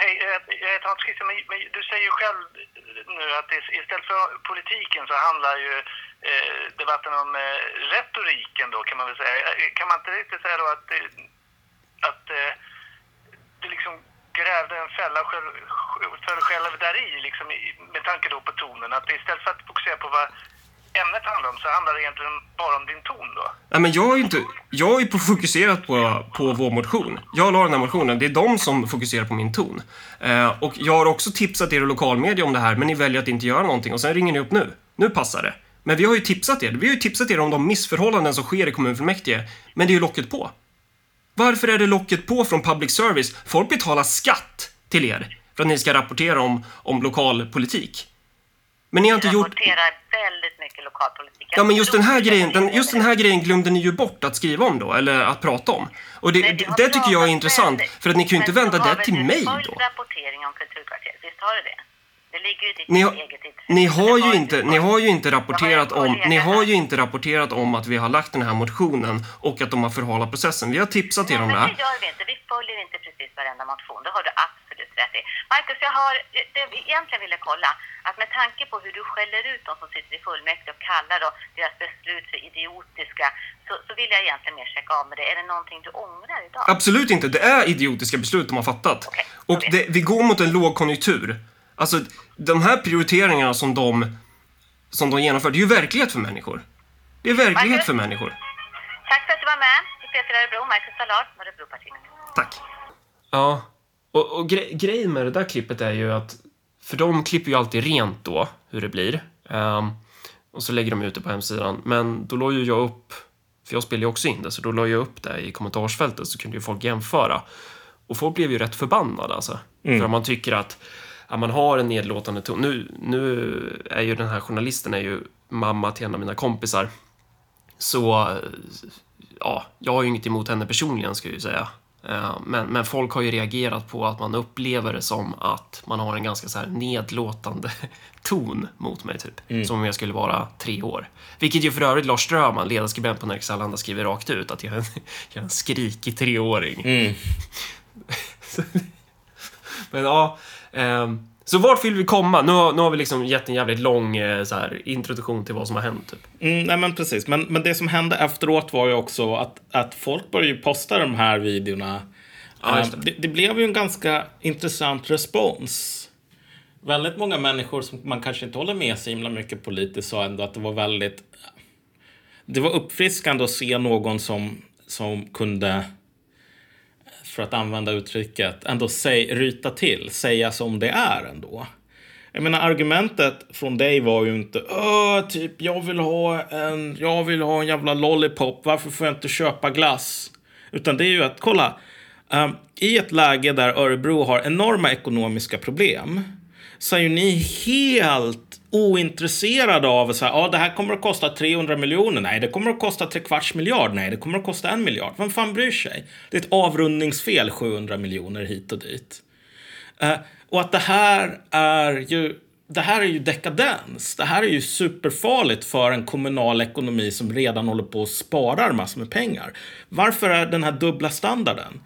Hej, eh, jag heter Hans Christian, men, du säger ju själv nu att istället för politiken så handlar ju eh, debatten om eh, retoriken då kan man väl säga. Eh, Kan man inte riktigt säga då att, att eh, du liksom grävde en fälla själv, för dig själv där i liksom, med tanke då på tonen. Att istället för att fokusera på vad ämnet handlar om så handlar det egentligen bara om din ton då. Nej, men jag har ju inte... Jag är ju fokuserat på, på vår motion. Jag la den här motionen. Det är de som fokuserar på min ton. Eh, och jag har också tipsat er i lokalmedia om det här, men ni väljer att inte göra någonting. Och sen ringer ni upp nu. Nu passar det. Men vi har ju tipsat er. Vi har ju tipsat er om de missförhållanden som sker i kommunfullmäktige. Men det är ju locket på. Varför är det locket på från public service? Folk betalar skatt till er för att ni ska rapportera om, om lokal politik. Men ni har inte gjort... väldigt mycket lokalpolitik. Ja, men just den här grejen, den, just den här grejen glömde ni ju bort att skriva om då, eller att prata om. Och det, Nej, det, tycker jag är intressant, väldigt- för att ni kan ju inte Men vända det till mig då. rapportering om kulturkvarteret, visst har du det? Det ligger ju i ditt Ni har, eget intresse. ni har ju inte, ni har ju inte rapporterat har om, ni har ju inte rapporterat om att vi har lagt den här motionen och att de har förhalat processen. Vi har tipsat er Nej, om men det. det gör vi inte. Vi följer inte precis varenda motion. Det har du absolut alldeles rätt i. Marcus, jag har det jag egentligen ville kolla, att med tanke på hur du skäller ut de som sitter i fullmäktige och kallar då deras beslut för idiotiska, så, så vill jag egentligen mer checka av med det. Är det någonting du ångrar idag? Absolut inte. Det är idiotiska beslut de har fattat. Okej, Och det, vi går mot en lågkonjunktur. Alltså, de här prioriteringarna som de, som de genomför, det är ju verklighet för människor. Det är verklighet Marcus? för människor. Tack för att du var med Peter Örebro, Marcus Allard, Örebropartiet. Tack. Ja, och, och gre grejen med det där klippet är ju att för de klipper ju alltid rent då hur det blir. Ehm, och så lägger de ut det på hemsidan. Men då la ju jag upp, för jag spelar ju också in det, så då la jag upp det i kommentarsfältet så kunde ju folk jämföra. Och folk blev ju rätt förbannade alltså. För man tycker att ja, man har en nedlåtande ton. Nu, nu är ju den här journalisten är ju mamma till en av mina kompisar. Så ja, jag har ju inget emot henne personligen ska jag ju säga. Eh, Men, men folk har ju reagerat på att man upplever det som att man har en ganska så här nedlåtande ton mot mig, typ. Som om jag skulle vara tre år. Vilket ju för övrigt Lars Ströman, ledarskribent på Nerikes Allehanda, skriver rakt ut att jag är en, jag är en skrikig treåring. men ja, ehm, så vart vill vi komma? Nu har, nu har vi liksom gett en jävligt lång eh, så här, introduktion till vad som har hänt. Typ. Mm, nej men precis. Men, men det som hände efteråt var ju också att, att folk började ju posta de här videorna. Ja, Eh, det. det, det blev ju en ganska intressant respons. Väldigt många människor som man kanske inte håller med så himla mycket politiskt sa ändå att det var väldigt... Det var uppfriskande att se någon som, som kunde, för att använda uttrycket, ändå säg, ryta till, säga som det är ändå. Jag menar argumentet från dig var ju inte Öh, typ jag vill ha en, jag vill ha en jävla lollipop, varför får jag inte köpa glass? Utan det är ju att, kolla, um, i ett läge där Örebro har enorma ekonomiska problem så är ju ni helt ointresserade av så här, ja det här kommer att kosta 300 miljoner, nej det kommer att kosta tre kvarts miljard, nej det kommer att kosta en miljard. Vem fan bryr sig? Det är ett avrundningsfel 700 miljoner hit och dit. Uh, och att det här är ju det här är ju dekadens. Det här är ju superfarligt för en kommunal ekonomi som redan håller på och sparar massor med pengar. Varför är den här dubbla standarden?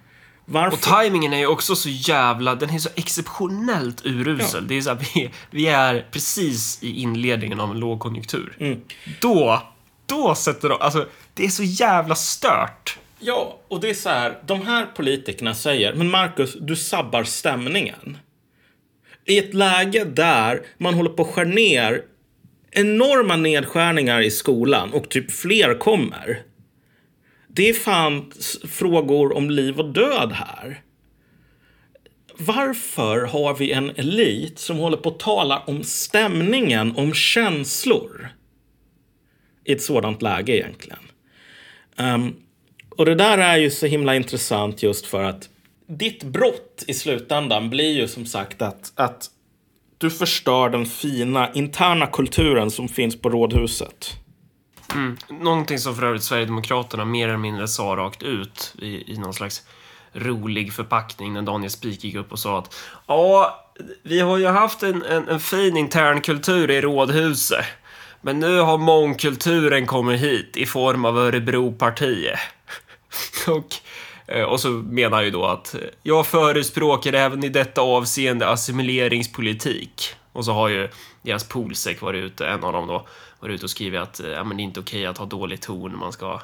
Varför? Och tajmingen är ju också så jävla, den är så exceptionellt urusel. Det är så här, vi, vi är precis i inledningen av en lågkonjunktur. Mm. Då, då sätter de, alltså det är så jävla stört. Ja, och det är så här. De här politikerna säger, men Marcus, du sabbar stämningen. I ett läge där man håller på att skära ner enorma nedskärningar i skolan och typ fler kommer. Det fanns frågor om liv och död här. Varför har vi en elit som håller på att tala om stämningen, om känslor? I ett sådant läge egentligen. Um, och det där är ju så himla intressant just för att ditt brott i slutändan blir ju som sagt att, att du förstör den fina interna kulturen som finns på rådhuset. Mm. Någonting som för övrigt Sverigedemokraterna mer eller mindre sa rakt ut i, i någon slags rolig förpackning när Daniel Spik gick upp och sa att ja, vi har ju haft en, en, en fin intern kultur i rådhuset. Men nu har mångkulturen kommit hit i form av Örebropartiet. och, eh, och så menar han ju då att jag förespråkar även i detta avseende assimileringspolitik. Och så har ju deras polsek varit ute, en av dem då, varit ute och skrivit att eh, ja, men det är inte okej att ha dålig ton, man ska...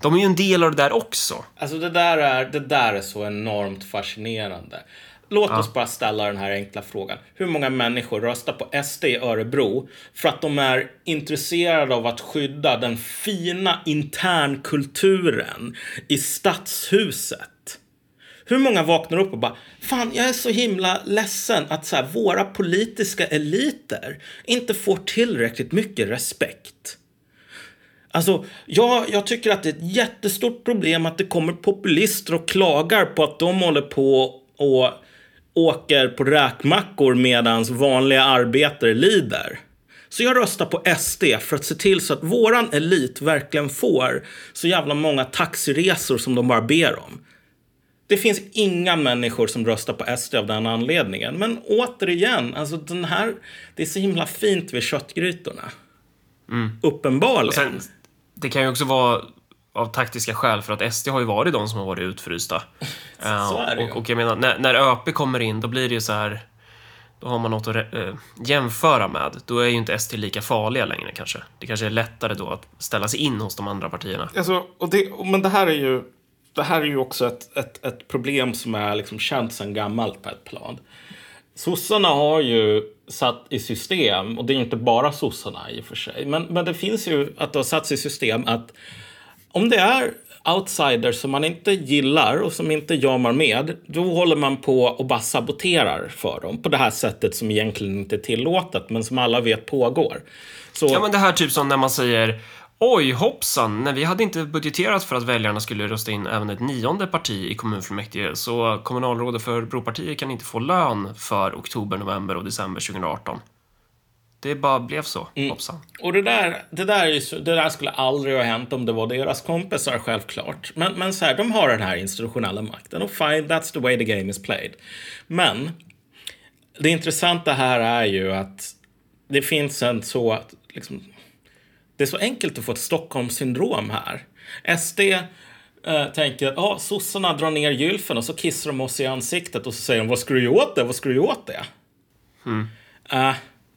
De är ju en del av det där också. Alltså det där är, det där är så enormt fascinerande. Låt oss bara ställa den här enkla frågan. Hur många människor röstar på SD i Örebro för att de är intresserade av att skydda den fina internkulturen i stadshuset? Hur många vaknar upp och bara Fan, jag är så himla ledsen att så här, våra politiska eliter inte får tillräckligt mycket respekt. Alltså, jag, jag tycker att det är ett jättestort problem att det kommer populister och klagar på att de håller på och åker på räkmackor medan vanliga arbetare lider. Så jag röstar på SD för att se till så att våran elit verkligen får så jävla många taxiresor som de bara ber om. Det finns inga människor som röstar på SD av den anledningen. Men återigen, alltså den här, det är så himla fint vid köttgrytorna. Uppenbarligen. Och sen, det kan ju också vara av taktiska skäl för att SD har ju varit de som har varit utfrysta. Så är det ju. och, och jag menar, när, när ÖP kommer in, då blir det ju så här... Då har man något att eh, jämföra med. Då är ju inte SD lika farliga längre kanske. Det kanske är lättare då att ställa sig in hos de andra partierna. Alltså, och det, men det här är ju, det här är ju också ett, ett, ett problem som är liksom känt sedan gammalt på ett plan. Sossarna har ju satt i system, och det är inte bara sossarna i och för sig, men, men det finns ju att det har satts i system att om det är outsiders som man inte gillar och som inte jamar med, då håller man på och bara saboterar för dem på det här sättet som egentligen inte är tillåtet, men som alla vet pågår. Så, Ja, men det här typ som när man säger Oj, hoppsan, nej, vi hade inte budgeterat för att väljarna skulle rösta in även ett nionde parti i kommunfullmäktige, så kommunalrådet för Bropartiet kan inte få lön för oktober, november och december 2018. Det bara blev så, hoppsan. Och det där, det, där det där skulle aldrig ha hänt om det var deras kompisar, självklart. Men, men så här, de har den här institutionella makten och fine, that's the way the game is played. Men det intressanta här är ju att det finns en så liksom, det är så enkelt att få ett Stockholmssyndrom här. SD eh, tänker att ah, sossarna drar ner gylfen och så kissar de oss i ansiktet och så säger de vad ska du göra åt det? Vad ska du göra åt det? Eh,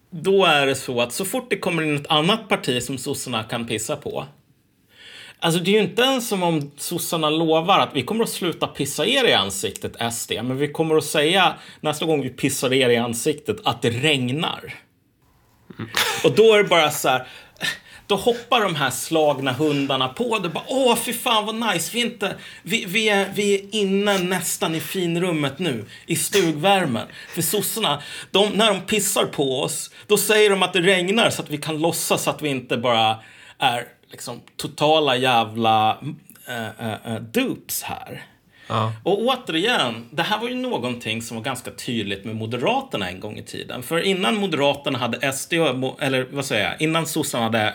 då är det så att så fort det kommer in ett annat parti som sossarna kan pissa på. Alltså det är ju inte ens som om sossarna lovar att vi kommer att sluta pissa er i ansiktet, SD. Men vi kommer att säga nästa gång vi pissar er i ansiktet att det regnar. Och då är det bara så här. Då hoppar de här slagna hundarna på det. Bara, Åh, fy fan vad nice. Vi är, inte, vi, vi, är, vi är inne nästan i finrummet nu. I stugvärmen. För sossarna, de, när de pissar på oss, då säger de att det regnar så att vi kan låtsas att vi inte bara är liksom totala jävla äh, äh, dupes här. Ja. Och återigen, det här var ju någonting som var ganska tydligt med Moderaterna en gång i tiden. För innan Moderaterna hade SD, eller vad säger jag, innan sossarna hade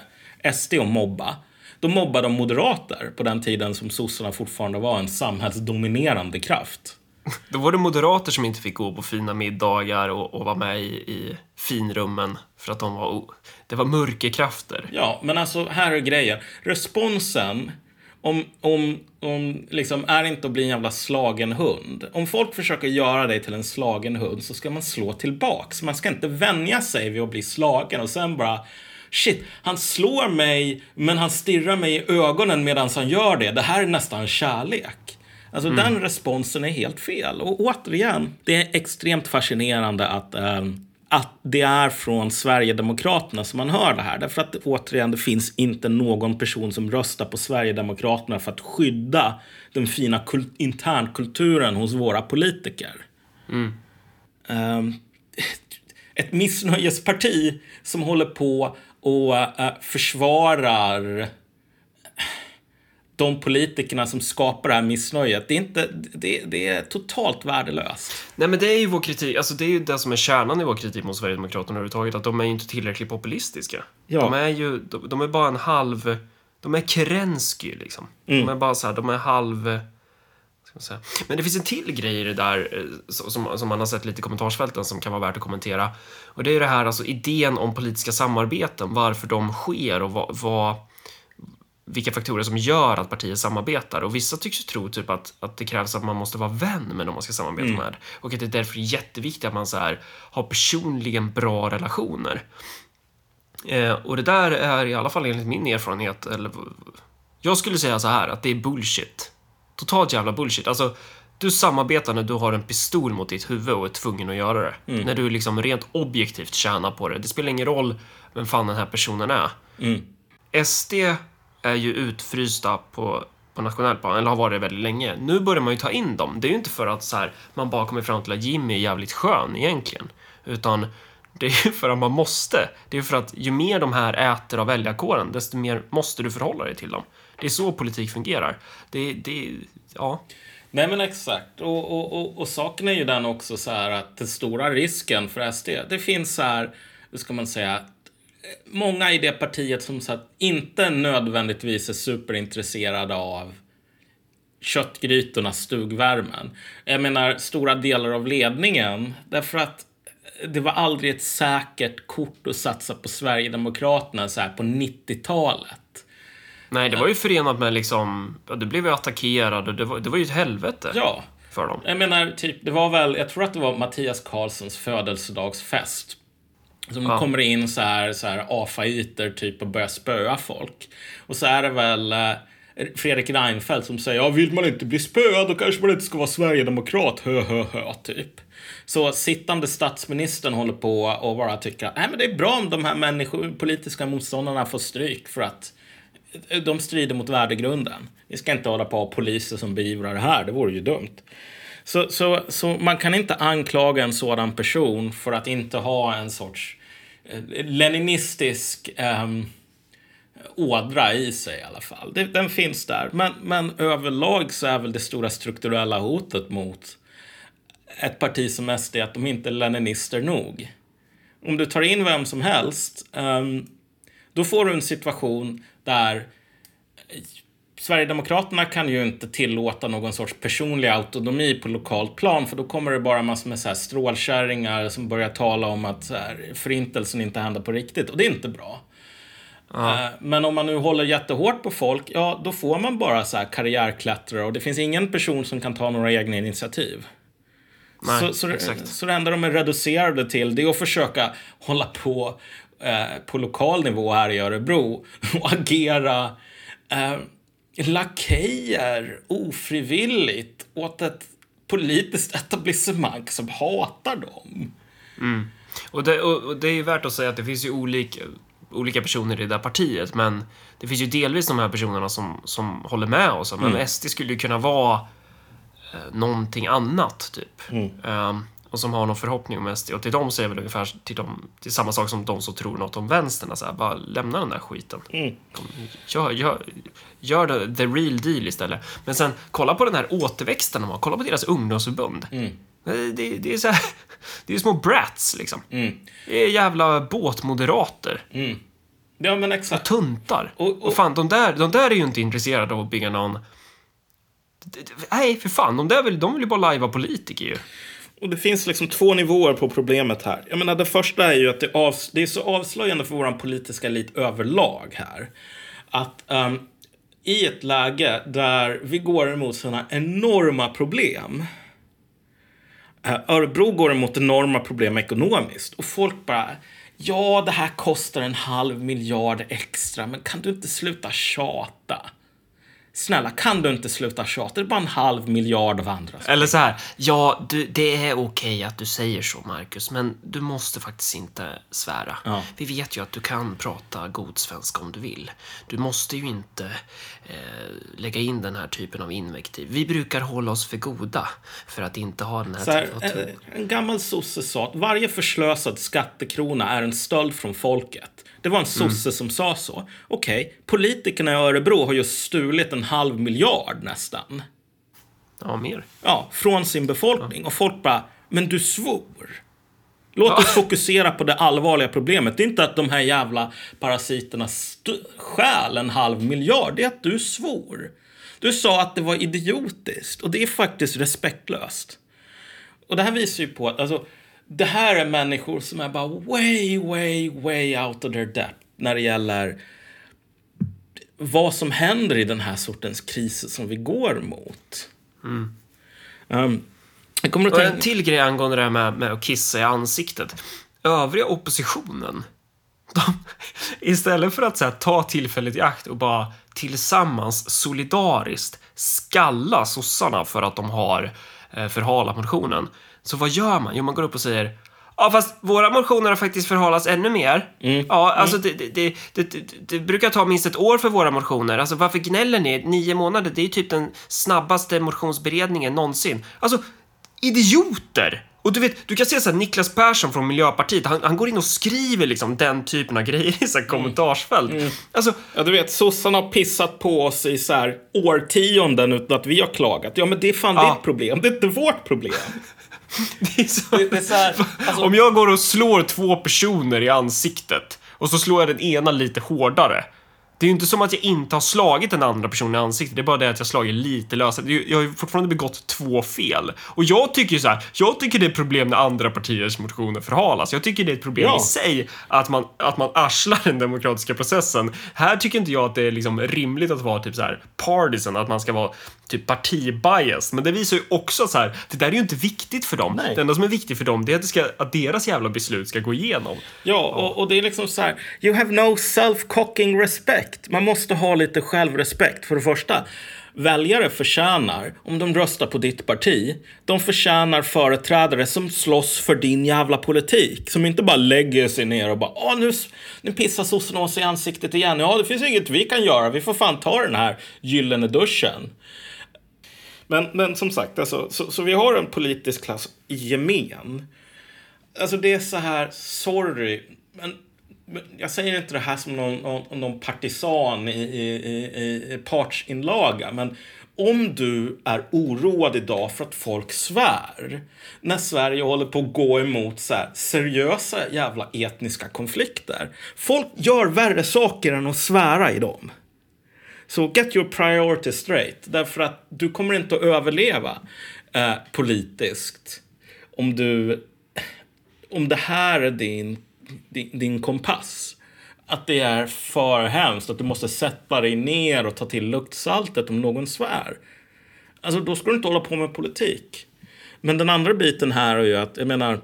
SD och mobba, då mobbade de moderater på den tiden som sossarna fortfarande var en samhällsdominerande kraft. Då var det moderater som inte fick gå på fina middagar och, och vara med i, i finrummen för att de var... Det var mörkerkrafter. Ja, men alltså här är grejen. Responsen om, om, om liksom är inte att bli en jävla slagen hund. Om folk försöker göra dig till en slagen hund så ska man slå tillbaks. Man ska inte vänja sig vid att bli slagen och sen bara Shit, han slår mig men han stirrar mig i ögonen medan han gör det. Det här är nästan kärlek. Alltså den responsen är helt fel. Och återigen, det är extremt fascinerande att, ehm, att det är från Sverigedemokraterna som man hör det här. Därför att återigen, det finns inte någon person som röstar på Sverigedemokraterna för att skydda den fina kul- internkulturen hos våra politiker. Ehm, ett missnöjesparti som håller på och eh, försvarar de politikerna som skapar det här missnöjet. Det är, inte, det, det är totalt värdelöst. Nej, men det är ju vår kritik. Alltså, det är ju det som är kärnan i vår kritik mot Sverigedemokraterna överhuvudtaget. Att de är ju inte tillräckligt populistiska. Ja. De är ju... De, de är bara en halv... De är Kerensky, liksom. De är bara så här, de är halv... Men det finns en till grej i det där eh, som, som man har sett lite i kommentarsfälten som kan vara värt att kommentera. Och det är det här, alltså idén om politiska samarbeten, varför de sker och vad, vad vilka faktorer som gör att partier samarbetar. Och vissa tycks ju tro typ att, att det krävs att man måste vara vän med dem man ska samarbeta med. Och att det är därför jätteviktigt att man så här, har personligen bra relationer. Eh, och det där är i alla fall enligt min erfarenhet, eller jag skulle säga så här att det är bullshit. Totalt jävla bullshit. Alltså, du samarbetar när du har en pistol mot ditt huvud och är tvungen att göra det. När du liksom rent objektivt tjänar på det. Det spelar ingen roll vem fan den här personen är. SD är ju utfrysta på, på nationell plan, eller har varit det väldigt länge. Nu börjar man ju ta in dem. Det är ju inte för att så här, man bara kommer fram till att Jimmy är jävligt skön egentligen. Utan det är ju för att man måste. Det är för att ju mer de här äter av väljarkåren, desto mer måste du förhålla dig till dem. Det är så politik fungerar. Det, det, ja. Nej men exakt. Och, och, och, och saken är ju den också så här att den stora risken för SD, det finns så här, hur ska man säga, eh, många i det partiet som så här, inte nödvändigtvis är superintresserade av köttgrytornas stugvärmen. Jag menar stora delar av ledningen, därför att eh, det var aldrig ett säkert kort att satsa på Sverigedemokraterna så här på 90-talet. Nej, det var ju förenat med liksom... Ja, du blev ju attackerad och det var, det var ju ett helvete Ja. för dem. Jag menar, typ, det var väl, jag tror att det var Mattias Karlssons födelsedagsfest. Som Ja. kommer in så här, så här afaiter typ och börjar spöa folk. Och så är det väl eh, Fredrik Reinfeldt som säger ja, vill man inte bli spöad då kanske man inte ska vara sverigedemokrat, hö, hö, hö, typ. Så sittande statsministern håller på och bara tycker att det är bra om de här människor, politiska motståndarna får stryk för att de strider mot värdegrunden. Vi ska inte hålla på att ha poliser som beivrar det här, det vore ju dumt. Så, så, så man kan inte anklaga en sådan person för att inte ha en sorts eh, leninistisk ehm, ådra i sig i alla fall. Det, den finns där. Men, men överlag så är väl det stora strukturella hotet mot ett parti som SD att de inte är leninister nog. Om du tar in vem som helst, um, då får du en situation där Sverigedemokraterna kan ju inte tillåta någon sorts personlig autonomi på lokalt plan för då kommer det bara massor med så här strålkärringar som börjar tala om att så här, förintelsen inte hände på riktigt och det är inte bra. Eh, Men om man nu håller jättehårt på folk, ja då får man bara så här karriärklättrare och det finns ingen person som kan ta några egna initiativ. Nej, så, så, exakt. så det enda de är reducerade till det är att försöka hålla på eh, på lokal nivå här i Örebro och agera eh, lakejer ofrivilligt åt ett politiskt etablissemang som hatar dem. Och det, och, och det är ju värt att säga att det finns ju olika, olika personer i det där partiet, men det finns ju delvis de här personerna som, som håller med oss. Men SD skulle ju kunna vara eh, någonting annat, typ. Ehm, och som har någon förhoppning om SD. Och till dem säger jag väl ungefär till, dem, till samma sak som de som tror något om vänstern. Så här, bara lämna den där skiten. Kom, Gör, gör, gör det, the real deal istället. Men sen, kolla på den här återväxten de har. Kolla på deras ungdomsförbund. Det, det, det är så här, det är små brats liksom. Det är jävla båtmoderater. Ja men exakt. Tuntar. Och- Och, och- fan, de där, de där är ju inte intresserade av att bygga någon... Nej, för fan. De där vill, de vill ju bara lajva politiker ju. Och det finns liksom två nivåer på problemet här. Jag menar, det första är ju att det, avs- det är så avslöjande för vår politiska elit överlag här. Att um, i ett läge där vi går emot sådana enorma problem. Eh, Örebro går emot enorma problem ekonomiskt. Och folk bara, ja det här kostar en halv miljard extra, men kan du inte sluta tjata? Snälla, kan du inte sluta tjata? Det är bara en halv miljard av andra Eller så här, ja, du, det är okej att du säger så, Marcus, men du måste faktiskt inte svära. Ja. Vi vet ju att du kan prata god svenska om du vill. Du måste ju inte eh, lägga in den här typen av invektiv. Vi brukar hålla oss för goda för att inte ha den här, här, typen av en, en gammal sosse sa att varje förslösad skattekrona är en stöld från folket. Det var en sosse som sa så. Okej, politikerna i Örebro har just stulit en halv miljard nästan. Ja, mer. Ja, från sin befolkning. Och folk bara, men du svor. Låt oss fokusera på det allvarliga problemet. Det är inte att de här jävla parasiterna st- stjäl en halv miljard. Det är att du svor. Du sa att det var idiotiskt. Och det är faktiskt respektlöst. Och det här visar ju på att alltså, det här är människor som är bara way, way, way out of their depth när det gäller vad som händer i den här sortens kriser som vi går mot. Um, jag kommer att Och en tänka... till grej angående det här med, med att kissa i ansiktet. Övriga oppositionen, de, istället för att så här, ta tillfället i akt och bara tillsammans solidariskt skalla sossarna för att de har eh, förhalat motionen. Så vad gör man? Jo, man går upp och säger Ja, fast våra motioner har faktiskt förhalats ännu mer. Ja, alltså det, det, det, det, brukar ta minst ett år för våra motioner. Alltså varför gnäller ni? Nio månader, det är ju typ den snabbaste motionsberedningen någonsin. Alltså, idioter! Och du vet, du kan se så här, Niklas Persson från Miljöpartiet, han, han går in och skriver liksom den typen av grejer i så här kommentarsfält. Alltså, Ja, du vet, sossarna har pissat på oss i så här årtionden utan att vi har klagat. Ja, men det är fan Ja. ditt problem. Det är inte vårt problem. det är så... Det är så här, alltså, Om jag går och slår två personer i ansiktet och så slår jag den ena lite hårdare. Det är ju inte som att jag inte har slagit den andra personen i ansiktet. Det är bara det att jag slagit lite löst. Jag har ju fortfarande begått två fel. Och jag tycker ju så här, jag tycker det är ett problem när andra partiers motioner förhalas. Jag tycker det är ett problem Ja. i sig att man, att man arslar den demokratiska processen. Här tycker inte jag att det är liksom rimligt att vara typ så här partisan, att man ska vara typ partibiased. Men det visar ju också så här, det där är ju inte viktigt för dem. Nej. Det enda som är viktigt för dem, det är att, det ska, att deras jävla beslut ska gå igenom. Ja, och, och det är liksom så här. You have no self-cocking respect. Man måste ha lite självrespekt. För det första, väljare förtjänar, om de röstar på ditt parti, de förtjänar företrädare som slåss för din jävla politik. Som inte bara lägger sig ner och bara Åh, nu, nu pissar sossarna oss i ansiktet igen. Ja, det finns inget vi kan göra. Vi får fan ta den här gyllene duschen. Men, men som sagt, alltså, så, så vi har en politisk klass i gemen. Alltså det är så här, sorry, men jag säger inte det här som någon, någon, någon partisan i, i, i, i partsinlaga, men om du är oroad idag för att folk svär när Sverige håller på att gå emot så här seriösa jävla etniska konflikter. Folk gör värre saker än att svära i dem. Så get your priorities straight. Därför att du kommer inte att överleva eh, politiskt om du om det här är din, din, din kompass. Att det är för hemskt, att du måste sätta dig ner och ta till luktsaltet om någon svär. Alltså då ska du inte hålla på med politik. Men den andra biten här är ju att, jag menar,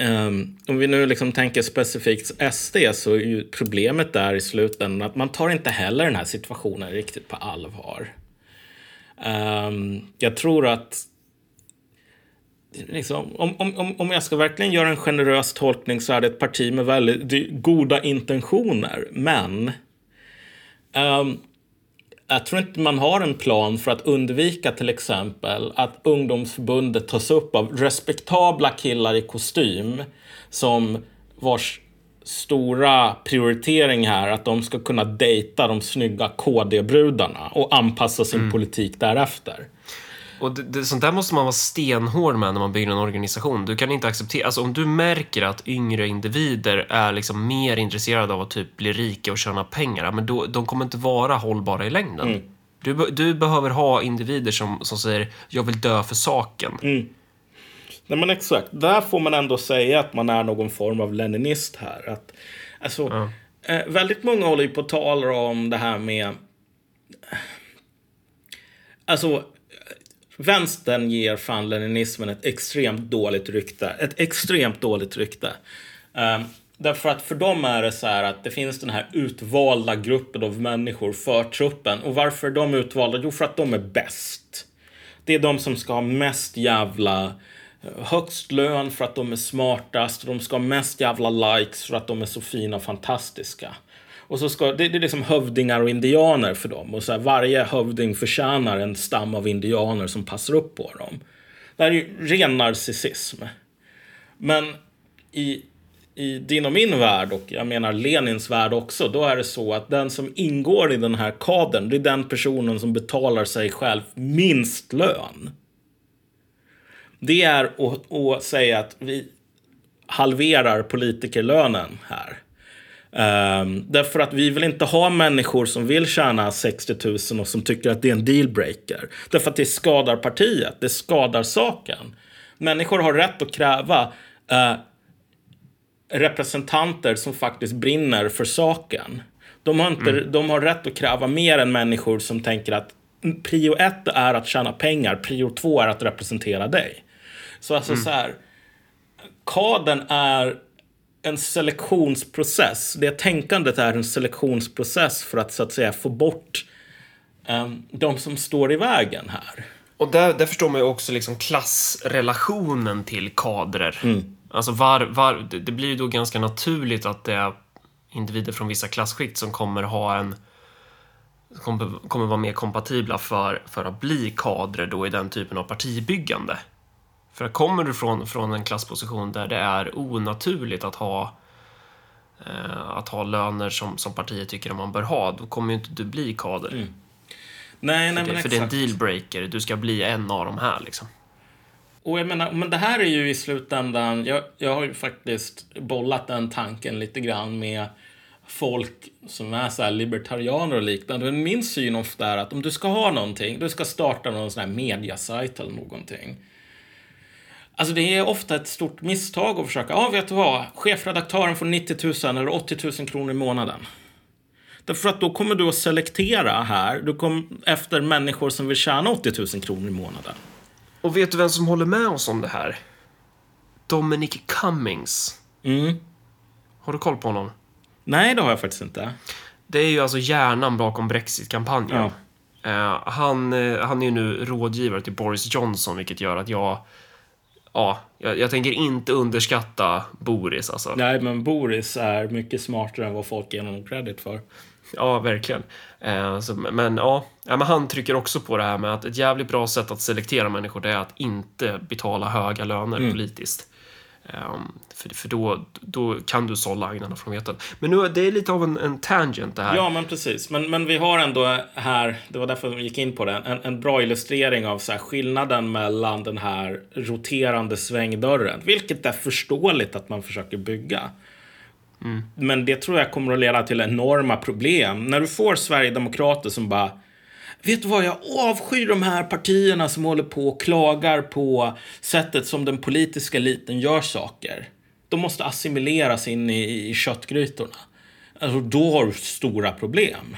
Um, om vi nu liksom tänker specifikt SD så är ju problemet där i slutändan att man tar inte heller den här situationen riktigt på allvar. Um, jag tror att liksom, om, om, om- jag ska verkligen göra en generös tolkning så är det ett parti med väldigt goda intentioner. Men ehm, jag tror inte man har en plan för att undvika till exempel att ungdomsförbundet tas upp av respektabla killar i kostym som vars stora prioritering här att de ska kunna dejta de snygga KD-brudarna och anpassa sin politik därefter. Och det, det, sånt där måste man vara stenhård med när man bygger en organisation. Du kan inte acceptera, alltså om du märker att yngre individer är liksom mer intresserade av att typ bli rika och tjäna pengar, ja, men då, de kommer inte vara hållbara i längden. Du, be- du behöver ha individer som, som säger jag vill dö för saken. Nej men exakt, där får man ändå säga att man är någon form av leninist här. Att, alltså, eh, väldigt många håller ju på och talar om det här med... Alltså, vänstern ger fan leninismen ett extremt dåligt rykte. Ett extremt dåligt rykte. Um, därför att för dem är det så här att det finns den här utvalda gruppen av människor för truppen. Och varför är de utvalda? Jo, för att de är bäst. Det är de som ska ha mest jävla eh, högst lön för att de är smartast. De ska ha mest jävla likes för att de är så fina och fantastiska. Och så ska, det, det är liksom hövdingar och indianer för dem. Och så här, varje hövding förtjänar en stam av indianer som passar upp på dem. Det här är ju ren narcissism. Men i, i din och min värld, och jag menar Lenins värld också, då är det så att den som ingår i den här kadern, det är den personen som betalar sig själv minst lön. Det är att, att säga att vi halverar politikerlönen här. Um, därför att vi vill inte ha människor som vill tjäna 60 000 och som tycker att det är en dealbreaker. Därför att det skadar partiet, det skadar saken. Människor har rätt att kräva eh, representanter som faktiskt brinner för saken. De har, inte, de har rätt att kräva mer än människor som tänker att prio ett är att tjäna pengar, prio två är att representera dig. Så alltså så här, kadern är en selektionsprocess. Det tänkandet är en selektionsprocess för att så att säga få bort um, de som står i vägen här. Och där, där förstår man ju också liksom klassrelationen till kadrer. Alltså var, var, det, blir ju då ganska naturligt att det är individer från vissa klasskikt som kommer ha en kommer, kommer vara mer kompatibla för, för att bli kadrer då i den typen av partibyggande. För kommer du från, från en klassposition där det är onaturligt att ha eh, att ha löner som, som partiet tycker att man bör ha, då kommer ju inte du bli kader. Nej, nej, för, men det, för det är en dealbreaker, du ska bli en av de här liksom. Och jag menar, men det här är ju i slutändan, jag, jag har ju faktiskt bollat den tanken lite grann med folk som är så libertarianer och liknande. Men min syn ofta är att om du ska ha någonting, du ska starta någon sån här mediasajt eller någonting. Alltså det är ofta ett stort misstag att försöka, ja vet du vad, chefredaktören får 90 000 eller 80 000 kronor i månaden. Därför att då kommer du att selektera här, du kommer efter människor som vill tjäna 80 000 kronor i månaden. Och vet du vem som håller med oss om det här? Dominic Cummings. Mm. Har du koll på honom? Nej, det har jag faktiskt inte. Det är ju alltså hjärnan bakom Brexit-kampanjen. Ja. Eh, han, eh, han är ju nu rådgivare till Boris Johnson, vilket gör att jag... Ja, jag, jag tänker inte underskatta Boris alltså. Nej, men Boris är mycket smartare än vad folk ger honom credit för. Ja, verkligen. Eh, så, men ja, ja, men han trycker också på det här med att ett jävligt bra sätt att selektera människor det är att inte betala höga löner politiskt. Ehm, för för då, då kan du sålla agnarna från vetet. Men nu, det är lite av en, en tangent det här. Ja, men precis. Men, men vi har ändå här, det var därför vi gick in på det, en, en bra illustrering av så här, skillnaden mellan den här roterande svängdörren, vilket är förståeligt att man försöker bygga. Men det tror jag kommer att leda till enorma problem. När du får sverigedemokrater som bara Vet du vad, jag avskyr de här partierna som håller på och klagar på sättet som den politiska eliten gör saker. De måste assimileras in i, i köttgrytorna. Alltså, då har du stora problem.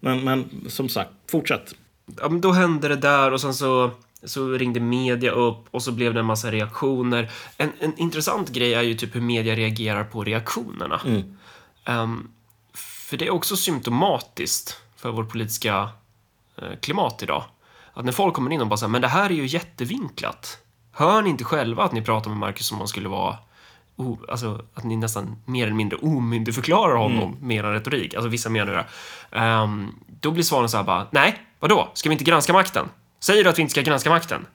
Men, men som sagt, fortsätt. ja, men då hände det där och sen så, så ringde media upp och så blev det en massa reaktioner. En, en intressant grej är ju typ hur media reagerar på reaktionerna. Ehm, för det är också symptomatiskt för vårt politiska eh, klimat idag. Att när folk kommer in och bara säger men det här är ju jättevinklat. Hör ni inte själva att ni pratar med Marcus som om han skulle vara o, alltså att ni nästan mer eller mindre omyndigförklarar honom med er retorik. Alltså vissa menar det. Ehm, då blir svaren så här bara, nej, vadå? Ska vi inte granska makten? Säger du att vi inte ska granska makten?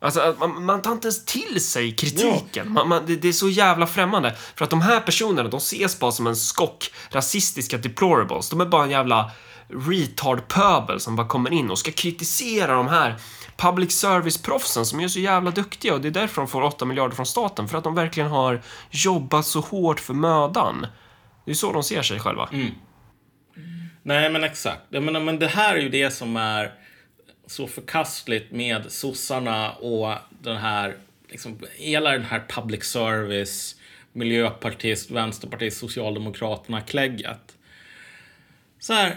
Alltså, man, man tar inte ens till sig kritiken. Man, man, det, det är så jävla främmande. För att de här personerna, de ses bara som en skock rasistiska deplorables. De är bara en jävla retard-pöbel som bara kommer in och ska kritisera de här public service-proffsen som är så jävla duktiga och det är därför de får 8 miljarder från staten. För att de verkligen har jobbat så hårt för mödan. Det är så de ser sig själva. Mm. Nej, men exakt. Jag menar, men det här är ju det som är så förkastligt med sossarna och den här, liksom, hela den här public service, miljöpartist, vänsterpartist, socialdemokraterna klägget. Så här.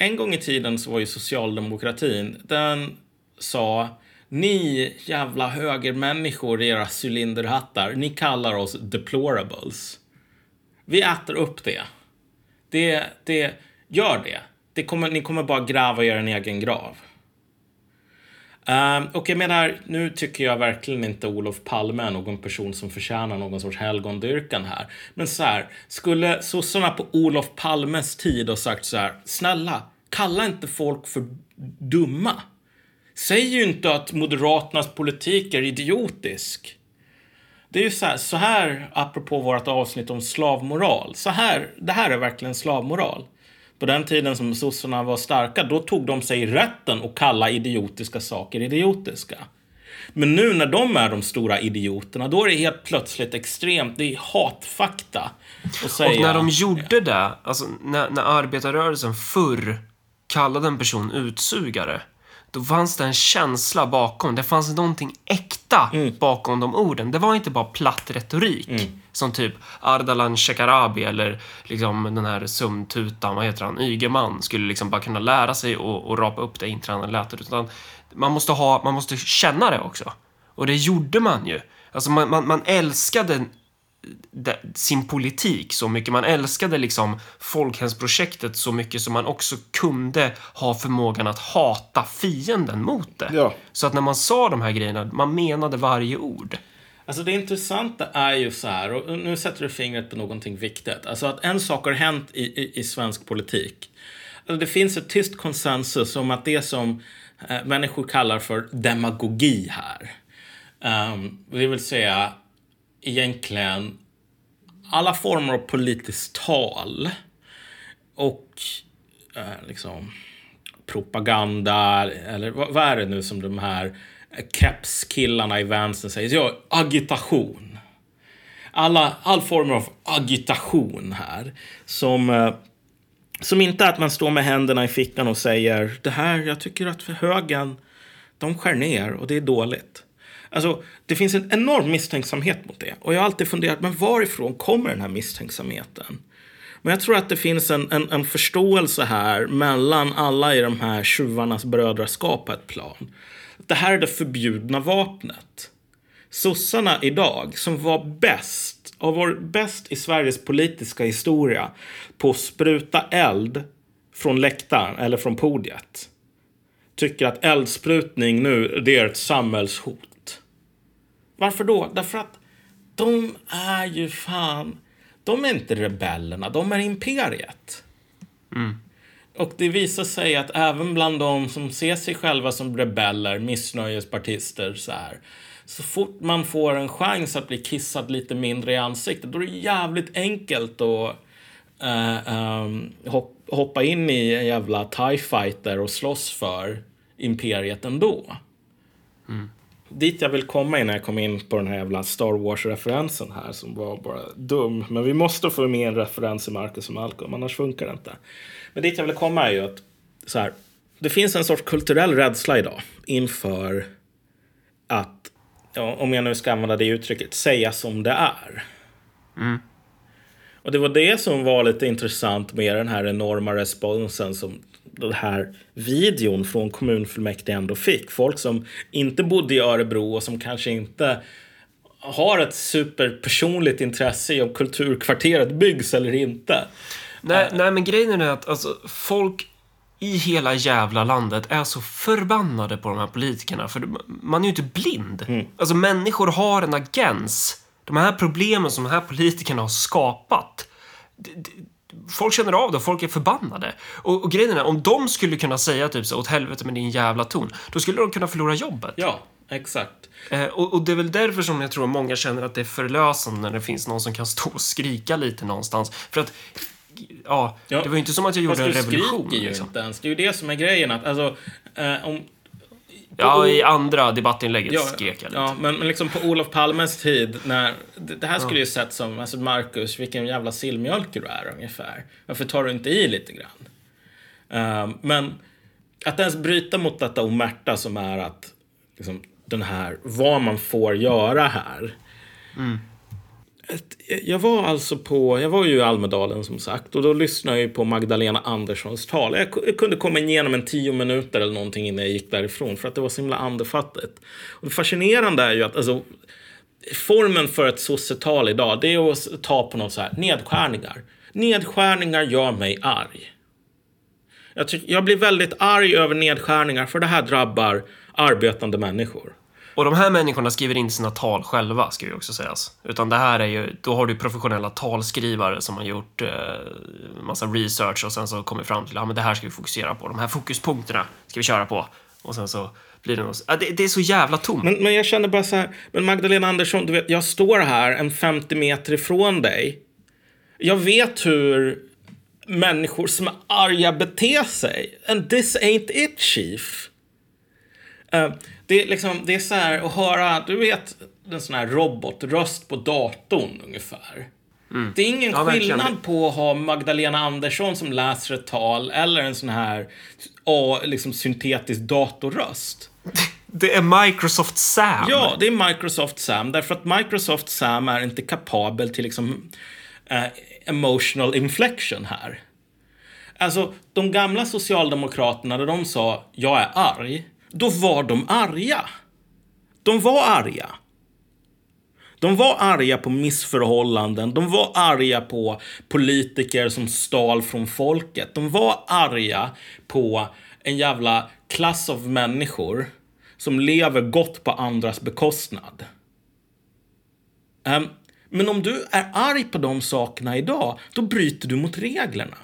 En gång i tiden så var ju socialdemokratin, den sa ni jävla högermänniskor i era cylinderhattar, ni kallar oss deplorables. Vi äter upp det. Det, det, gör det. det kommer, ni kommer bara gräva er en egen grav. Ehm, och jag menar, nu tycker jag verkligen inte Olof Palme är någon person som förtjänar någon sorts helgondyrkan här. Men så här, skulle sossarna på Olof Palmes tid ha sagt så här, snälla, kalla inte folk för dumma. Säg ju inte att Moderaternas politik är idiotisk. Det är ju så här, så här apropå vårt avsnitt om slavmoral. Så här, det här är verkligen slavmoral. På den tiden som sossarna var starka, då tog de sig rätten att kalla idiotiska saker idiotiska. Men nu när de är de stora idioterna, då är det helt plötsligt extremt, det är hatfakta. att säga, Och när de gjorde det, alltså när, när arbetarrörelsen förr kallade en person utsugare, då fanns det en känsla bakom. Det fanns någonting äkta bakom de orden. Det var inte bara platt retorik. Som typ Ardalan Shekarabi eller liksom den här sumtutan, vad heter han, Ygeman skulle liksom bara kunna lära sig och, och rapa upp det intränade lätet. Utan man måste, ha, man måste känna det också. Och det gjorde man ju. Alltså man, man, man älskade de- sin politik så mycket. Man älskade liksom folkhemsprojektet så mycket som man också kunde ha förmågan att hata fienden mot det. Ja. Så att när man sa de här grejerna, man menade varje ord. Alltså det intressanta är ju så här, och nu sätter du fingret på någonting viktigt. Alltså att en sak har hänt i, i, i svensk politik. Alltså det finns ett tyst konsensus om att det som eh, människor kallar för demagogi här. Um, det vill säga egentligen alla former av politiskt tal och eh, liksom propaganda eller vad, vad är det nu som de här kepskillarna i vänstern säger? Ja, agitation. alla, all form av agitation här. Som, eh, som inte är att man står med händerna i fickan och säger det här, jag tycker att för högen, de skär ner och det är dåligt. Alltså, det finns en enorm misstänksamhet mot det. Och jag har alltid funderat, men varifrån kommer den här misstänksamheten? Men jag tror att det finns en, en, en förståelse här mellan alla i de här tjuvarnas brödraskap på ett plan. Det här är det förbjudna vapnet. Sossarna idag, som var bäst, av vår bäst i Sveriges politiska historia på att spruta eld från läktaren eller från podiet. Tycker att eldsprutning nu, det är ett samhällshot. Varför då? Därför att de är ju fan de är inte rebellerna, de är imperiet. Mm. Och det visar sig att även bland de som ser sig själva som rebeller, missnöjespartister så här. Så fort man får en chans att bli kissad lite mindre i ansiktet, då är det jävligt enkelt att uh, um, hoppa in i en jävla TIE fighter och slåss för imperiet ändå. Mm dit jag vill komma innan jag kom in på den här jävla Star Wars-referensen här som var bara dum. Men vi måste få med en referens i Marcus och Malcolm, annars funkar det inte. Men dit jag vill komma är ju att så här, det finns en sorts kulturell rädsla idag inför att, ja, om jag nu ska använda det uttrycket, säga som det är. Mm. Och det var det som var lite intressant med den här enorma responsen som den här videon från kommunfullmäktige ändå fick. Folk som inte bodde i Örebro och som kanske inte har ett superpersonligt intresse i om kulturkvarteret byggs eller inte. Nej, uh, nej men grejen är att alltså, folk i hela jävla landet är så förbannade på de här politikerna. För man är ju inte blind. Mm. Alltså människor har en agens. De här problemen som de här politikerna har skapat folk känner av det och folk är förbannade. Och, och grejen är, om de skulle kunna säga typ så åt helvete med din jävla ton, då skulle de kunna förlora jobbet. Ja, exakt. Eh, och, och, det är väl därför som jag tror att många känner att det är förlösande när det finns någon som kan stå och skrika lite någonstans. För att Ja, ja, det var ju inte som att jag gjorde en revolution. Fast du skriker ju inte ens. Det är ju det som är grejen. Att, alltså, eh, om, Ja, i andra debattinlägget ja, skrek jag lite. Ja, men, men liksom på Olof Palmes tid, när det, det här skulle ja. ju sett som, alltså Marcus, vilken jävla sillmjölk du är ungefär. Varför tar du inte i lite grann? Uh, men att ens bryta mot detta omerta som är att liksom, den här, vad man får göra här. Mm jag var alltså på, jag var ju i Almedalen som sagt och då lyssnade jag på Magdalena Anderssons tal. Jag kunde komma igenom en tio minuter eller någonting innan jag gick därifrån för att det var så himla andefattigt. Och det fascinerande är ju att alltså, formen för ett sossetal idag, det är att ta på något så här, nedskärningar. Nedskärningar gör mig arg. Jag, tycker, jag blir väldigt arg över nedskärningar för det här drabbar arbetande människor. Och de här människorna skriver inte sina tal själva, ska ju också sägas. Utan det här är ju, då har du professionella talskrivare som har gjort eh, massa research och sen så kommit fram till att ah, det här ska vi fokusera på. De här fokuspunkterna ska vi köra på. Och sen så blir det något, ah, det, det, är så jävla tomt. Men, men jag känner bara så här, men Magdalena Andersson, du vet, jag står här en 50 meter ifrån dig. Jag vet hur människor som är arga beter sig. And this ain't it, chief. Uh, det, är liksom, det är så här att höra, du vet, en sån här robotröst på datorn ungefär. Mm. Det är ingen ja, skillnad på att ha Magdalena Andersson som läser ett tal eller en sån här oh, liksom syntetisk datorröst. Det är Microsoft Sam. Ja, det är Microsoft Sam. Därför att Microsoft Sam är inte kapabel till liksom uh, emotional inflection här. Alltså, de gamla socialdemokraterna, när de sa jag är arg, då var de arga. De var arga. De var arga på missförhållanden. De var arga på politiker som stal från folket. De var arga på en jävla klass av människor som lever gott på andras bekostnad. Um, men om du är arg på de sakerna idag, då bryter du mot reglerna.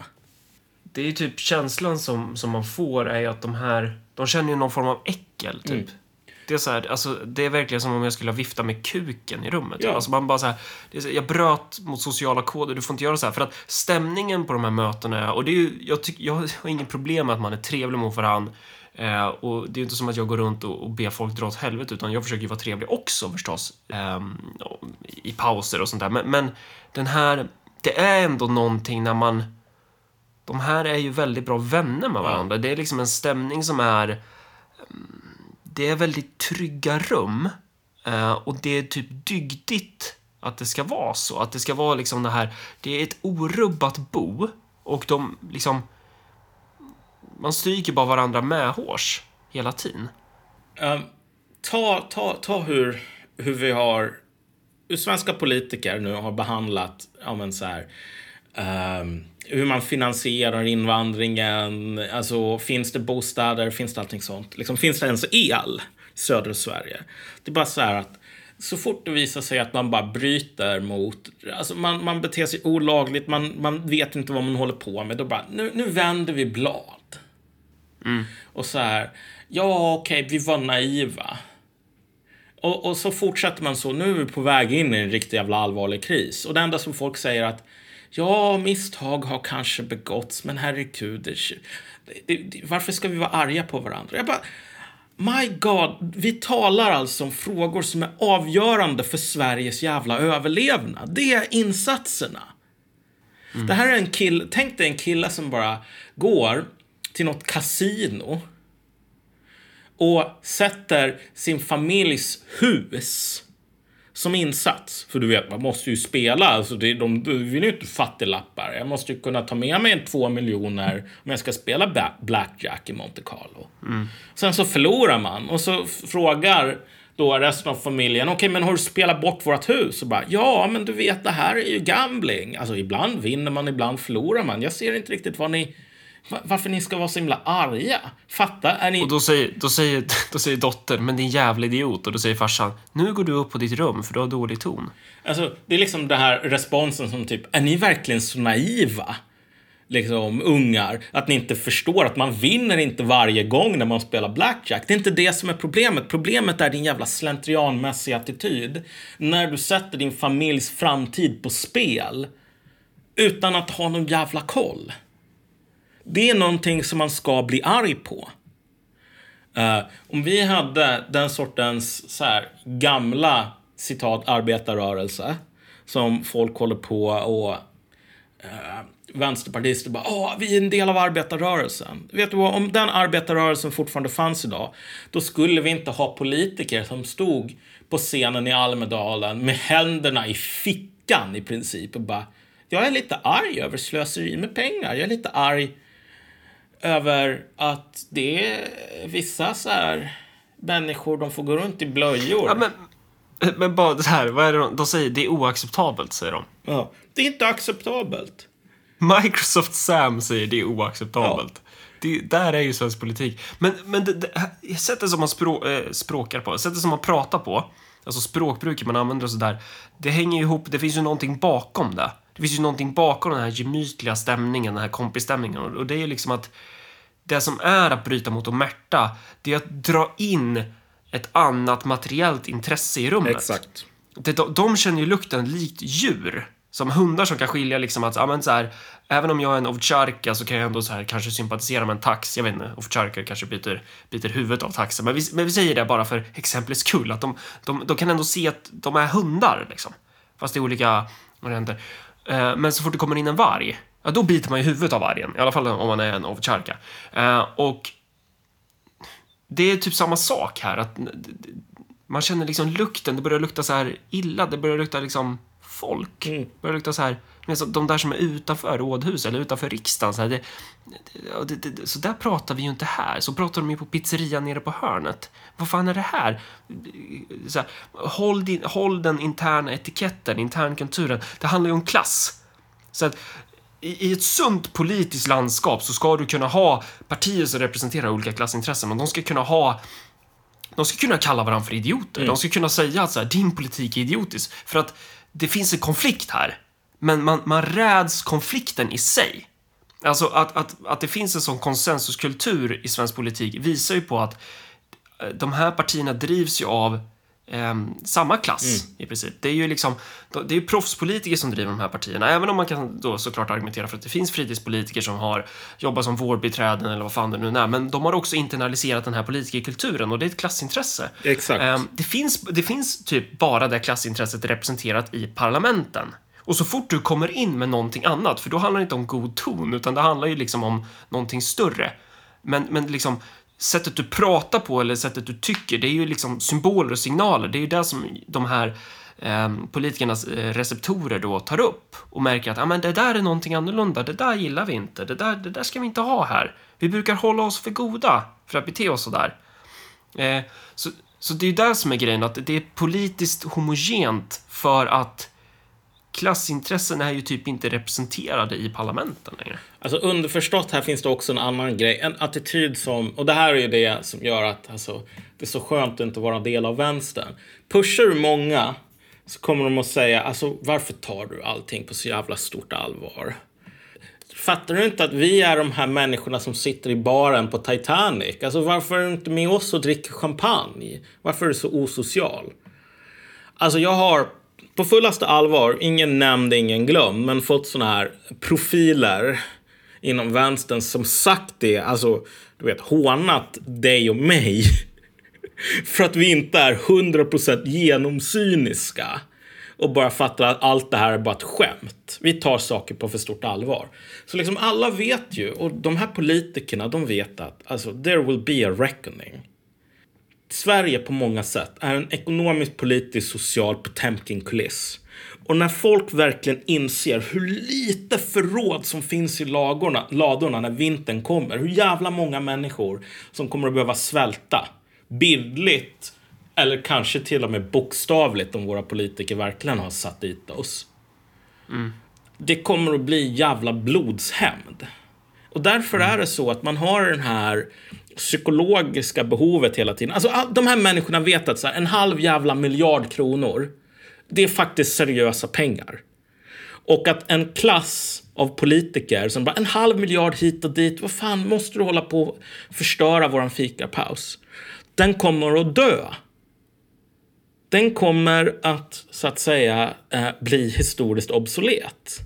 Det är typ känslan som, som man får är ju att de här de känner ju någon form av äckel, typ. Mm. Det är, så här, alltså, det är verkligen som om jag skulle vifta med kuken i rummet. Ja. Alltså man bara så här, jag bröt mot sociala koder, du får inte göra så här. För att stämningen på de här mötena, och det är ju, jag, tyck, jag har inget problem med att man är trevlig mot varandra. Eh, och det är inte som att jag går runt och, och ber folk dra åt helvete, utan jag försöker ju vara trevlig också förstås. Eh, I pauser och sånt där. Men, men den här, det är ändå någonting när man... De här är ju väldigt bra vänner med varandra. Det är liksom en stämning som är... mm, Det är väldigt trygga rum. Eh, och det är typ dygdigt att det ska vara så. Att det ska vara liksom det här... Det är ett orubbat bo. Och de liksom... Man stryker bara varandra med hårs hela tiden. Ehm, ta, ta, ta hur, hur vi har... Hur svenska politiker nu har behandlat, ja men så här... ehm, hur man finansierar invandringen. Alltså, finns det bostäder? Finns det allting sånt? Liksom, finns det ens el i södra Sverige? Det är bara så här att så fort det visar sig att man bara bryter mot... Alltså man, man beter sig olagligt, man, man vet inte vad man håller på med. Då bara, nu, nu vänder vi blad. Och så här, ja okej, vi var naiva. Och, och så fortsätter man så, nu är vi på väg in i en riktigt jävla allvarlig kris. Och det enda som folk säger att ja, misstag har kanske begåtts, men herregud, varför ska vi vara arga på varandra? Jag bara, my God, vi talar alltså om frågor som är avgörande för Sveriges jävla överlevnad. Det är insatserna. Det här är en kille, tänk dig en kille som bara går till något kasino och sätter sin familjs hus som insats. För du vet, man måste ju spela. Alltså det, de, de vill ju inte fattiglappar. Jag måste ju kunna ta med mig två miljoner om jag ska spela Blackjack i Monte Carlo. Sen så förlorar man och så frågar då resten av familjen, okej men har du spelat bort vårt hus? Och bara, ja men du vet det här är ju gambling. Alltså ibland vinner man, ibland förlorar man. Jag ser inte riktigt vad ni, varför ni ska vara så himla arga. Fatta, är ni... Och då säger, då säger, då säger dottern, men din jävla idiot. Och då säger farsan, nu går du upp på ditt rum för du har dålig ton. Alltså, det är liksom den här responsen som typ, är ni verkligen så naiva? Liksom, ungar. Att ni inte förstår att man vinner inte varje gång när man spelar blackjack. Det är inte det som är problemet. Problemet är din jävla slentrianmässiga attityd. När du sätter din familjs framtid på spel utan att ha någon jävla koll. Det är någonting som man ska bli arg på. Uh, om vi hade den sortens så här, gamla citat arbetarrörelse som folk håller på och uh, vänsterpartister bara Åh, vi är en del av arbetarrörelsen. Vet du vad, om den arbetarrörelsen fortfarande fanns idag då skulle vi inte ha politiker som stod på scenen i Almedalen med händerna i fickan i princip och bara jag är lite arg över slöseri med pengar. Jag är lite arg över att det är vissa så här människor, de får gå runt i blöjor. Ja, men, men bara det här, vad är det de, de säger? Det är oacceptabelt, säger de. Ja, det är inte acceptabelt. Microsoft Sam säger det är oacceptabelt. Det, där är ju svensk politik. Men, men det, det, sättet som man språ, eh, språkar på, sättet som man pratar på, alltså språkbruket man använder och sådär, det hänger ju ihop, det finns ju någonting bakom det. Det finns ju någonting bakom den här gemytliga stämningen, den här kompisstämningen. Och det är ju liksom att det som är att bryta mot omerta, det är att dra in ett annat materiellt intresse i rummet. Det, de, de känner ju lukten likt djur. Som hundar som kan skilja liksom att, ja men så här, även om jag är en ovtjarka så kan jag ändå så här kanske sympatisera med en tax. Jag vet inte, ovtjarkar kanske byter, byter huvudet av taxen. Men vi, men vi säger det bara för exemplets skull, att de, de, de kan ändå se att de är hundar liksom. Fast det är olika varianter. Eh, men så fort det kommer in en varg, ja då biter man ju huvudet av vargen. I alla fall om man är en ovtjarka. Eh, och det är typ samma sak här. Att man känner liksom lukten, det börjar lukta så här illa, det börjar lukta liksom folk. Mm. Det börjar lukta så här, men så- de där som är utanför rådhuset eller utanför riksdagen. Så, här, det, det, det, så där pratar vi ju inte här. Så pratar de ju på pizzerian nere på hörnet. Vad fan är det här? Så här håll, din, håll den interna etiketten, internkulturen. Det handlar ju om klass. Så att i, ett sunt politiskt landskap så ska du kunna ha partier som representerar olika klassintressen och de ska kunna ha de ska kunna kalla varandra för idioter. De ska kunna säga att så här, din politik är idiotisk. För att det finns en konflikt här. Men man, man räds konflikten i sig. Alltså att, att, att det finns en sån konsensuskultur i svensk politik visar ju på att de här partierna drivs ju av eh, samma klass i princip. Det är ju liksom, det är proffspolitiker som driver de här partierna, även om man kan då såklart argumentera för att det finns fritidspolitiker som har jobbat som vårdbiträden eller vad fan det nu är, men de har också internaliserat den här politikerkulturen och det är ett klassintresse. Exakt. Ehm, det, finns, det finns typ bara det klassintresset representerat i parlamenten. Och så fort du kommer in med någonting annat, för då handlar det inte om god ton, utan det handlar ju liksom om någonting större. Men, men liksom, sättet du pratar på eller sättet du tycker, det är ju liksom symboler och signaler. Det är ju det som de här eh, politikernas eh, receptorer då tar upp och märker att ah, men det där är någonting annorlunda, det där gillar vi inte, det där, det där ska vi inte ha här. Vi brukar hålla oss för goda för att bete oss sådär. Eh, så, så det är ju det som är grejen, att det är politiskt homogent för att klassintressen är ju typ inte representerade i parlamenten längre. Alltså underförstått här finns det också en annan grej. En attityd som, och det här är ju det som gör att alltså, det är så skönt att inte vara en del av vänstern. Pushar du många så kommer de att säga, alltså varför tar du allting på så jävla stort allvar? Fattar du inte att vi är de här människorna som sitter i baren på Titanic? Alltså varför är du inte med oss och dricker champagne? Varför är du så osocial? Alltså jag har på fullaste allvar, ingen nämnd, ingen glömd, men fått såna här profiler inom vänstern som sagt det, alltså du vet hånat dig och mig för att vi inte är 100% genomsyniska och bara fattar att allt det här är bara ett skämt. Vi tar saker på för stort allvar. Så liksom alla vet ju, och de här politikerna, de vet att alltså, there will be a reckoning. Sverige på många sätt är en ekonomisk, politisk, social Potemkin-kuliss. Och när folk verkligen inser hur lite förråd som finns i lagorna, ladorna när vintern kommer, hur jävla många människor som kommer att behöva svälta, bildligt eller kanske till och med bokstavligt om våra politiker verkligen har satt dit oss. Det kommer att bli jävla blodshämnd. Och därför är det så att man har den här psykologiska behovet hela tiden. Alltså de här människorna vet att så här, en halv jävla miljard kronor, det är faktiskt seriösa pengar. Och att en klass av politiker som bara en halv miljard hit och dit, vad fan måste du hålla på och förstöra våran fikapaus? Den kommer att dö. Den kommer att, så att säga, eh, bli historiskt obsolet.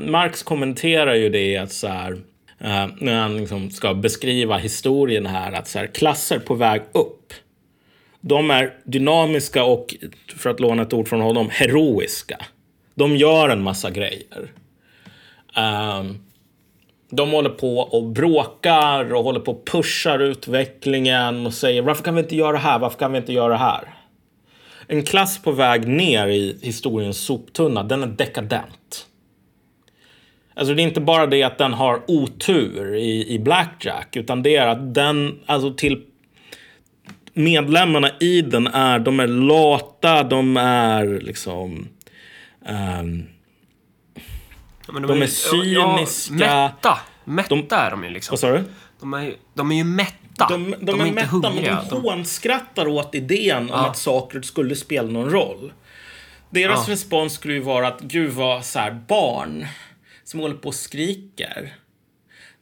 Marx kommenterar ju det att så här, eh, när han liksom ska beskriva historien här, att så här, klasser på väg upp. De är dynamiska och, för att låna ett ord från honom, heroiska. De gör en massa grejer. Ehm, de håller på och bråkar och håller på och pushar utvecklingen och säger varför kan vi inte göra det här? Varför kan vi inte göra det här? En klass på väg ner i historiens soptunna, den är dekadent. Alltså det är inte bara det att den har otur i, i Blackjack, utan det är att den, alltså till medlemmarna i den är, de är lata, de är liksom... Ja, men De är ju- cyniska. Ja, mätta. Mätta De- är de ju liksom. vad sa du? De är, ju- de är ju mätta. De, de, är, inte mätta, hungriga. men de hånskrattar åt idén om Ja. att saker skulle spela någon roll. Deras Ja. respons skulle ju vara att gud vad så här, barn som håller på och skriker.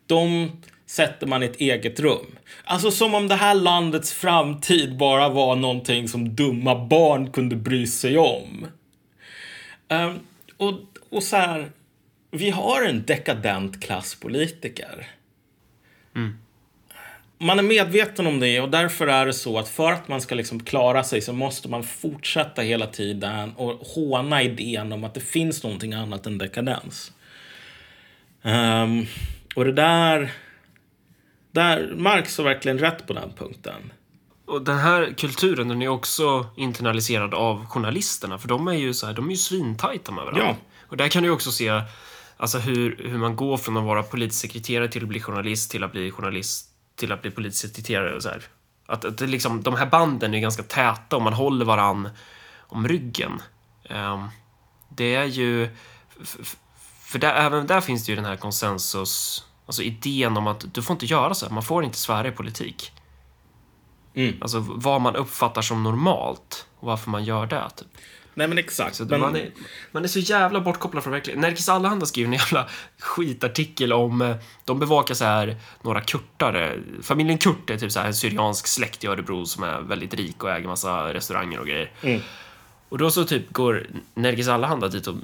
De sätter man i ett eget rum. Alltså som om det här landets framtid bara var någonting som dumma barn kunde bry sig om. Ehm, och, och så här, vi har en dekadent klasspolitiker. Man är medveten om det och därför är det så att för att man ska liksom klara sig så måste man fortsätta hela tiden och håna idén om att det finns någonting annat än dekadens. Ehm, och det där... där Marx har verkligen rätt på den punkten. Och den här kulturen, den är också internaliserad av journalisterna, för de är ju så här, de är ju svintajta med varandra. Ja. Och där kan du också se alltså hur, hur man går från att vara politisk sekreterare till att bli journalist, till att bli journalist, till att bli politisk sekreterare och så här. Att, att det liksom, de här banden är ganska täta och man håller varann om ryggen. Ehm, det är ju... För där, även där finns det ju den här konsensus, alltså idén om att du får inte göra så här, man får inte svära i politik. Mm. Alltså vad man uppfattar som normalt och varför man gör det. Typ. Nej men exakt. Så men, man, är, man är så jävla bortkopplad från verkligheten. Nerikes Allehanda skriver en jävla skitartikel om... eh, De bevakar så här några kurtare. Familjen Kurt är typ så här en syriansk släkt i Örebro som är väldigt rik och äger massa restauranger och grejer. Mm. Och då så typ går Nerikes Allehanda dit och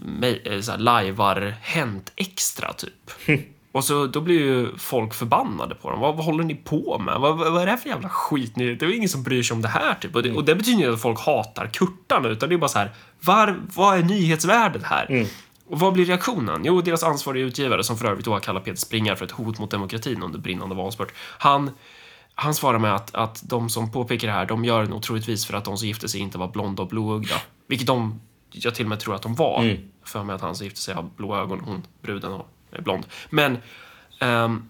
eh, så lajvar Hänt Extra typ. Och så då blir ju folk förbannade på dem. Vad, vad håller ni på med? Vad, vad, är det här för jävla skit? Det är ju ingen som bryr sig om det här typ. Och det, och det betyder ju att folk hatar kurtarna. Utan det är bara så här, var, vad är nyhetsvärdet här? Och vad blir reaktionen? Jo, deras ansvariga utgivare, som för övrigt då har kallat Peter Springare för ett hot mot demokratin under brinnande valspurt. Han, han svarar med att, att de som påpekar det här, de gör det nog troligtvis för att de som gifte sig inte var blonda och blåögda. Vilket de, jag till och med tror att de var. För mig att han som gifte sig har blå ögon, hon, bruden, och är blond. Men ehm,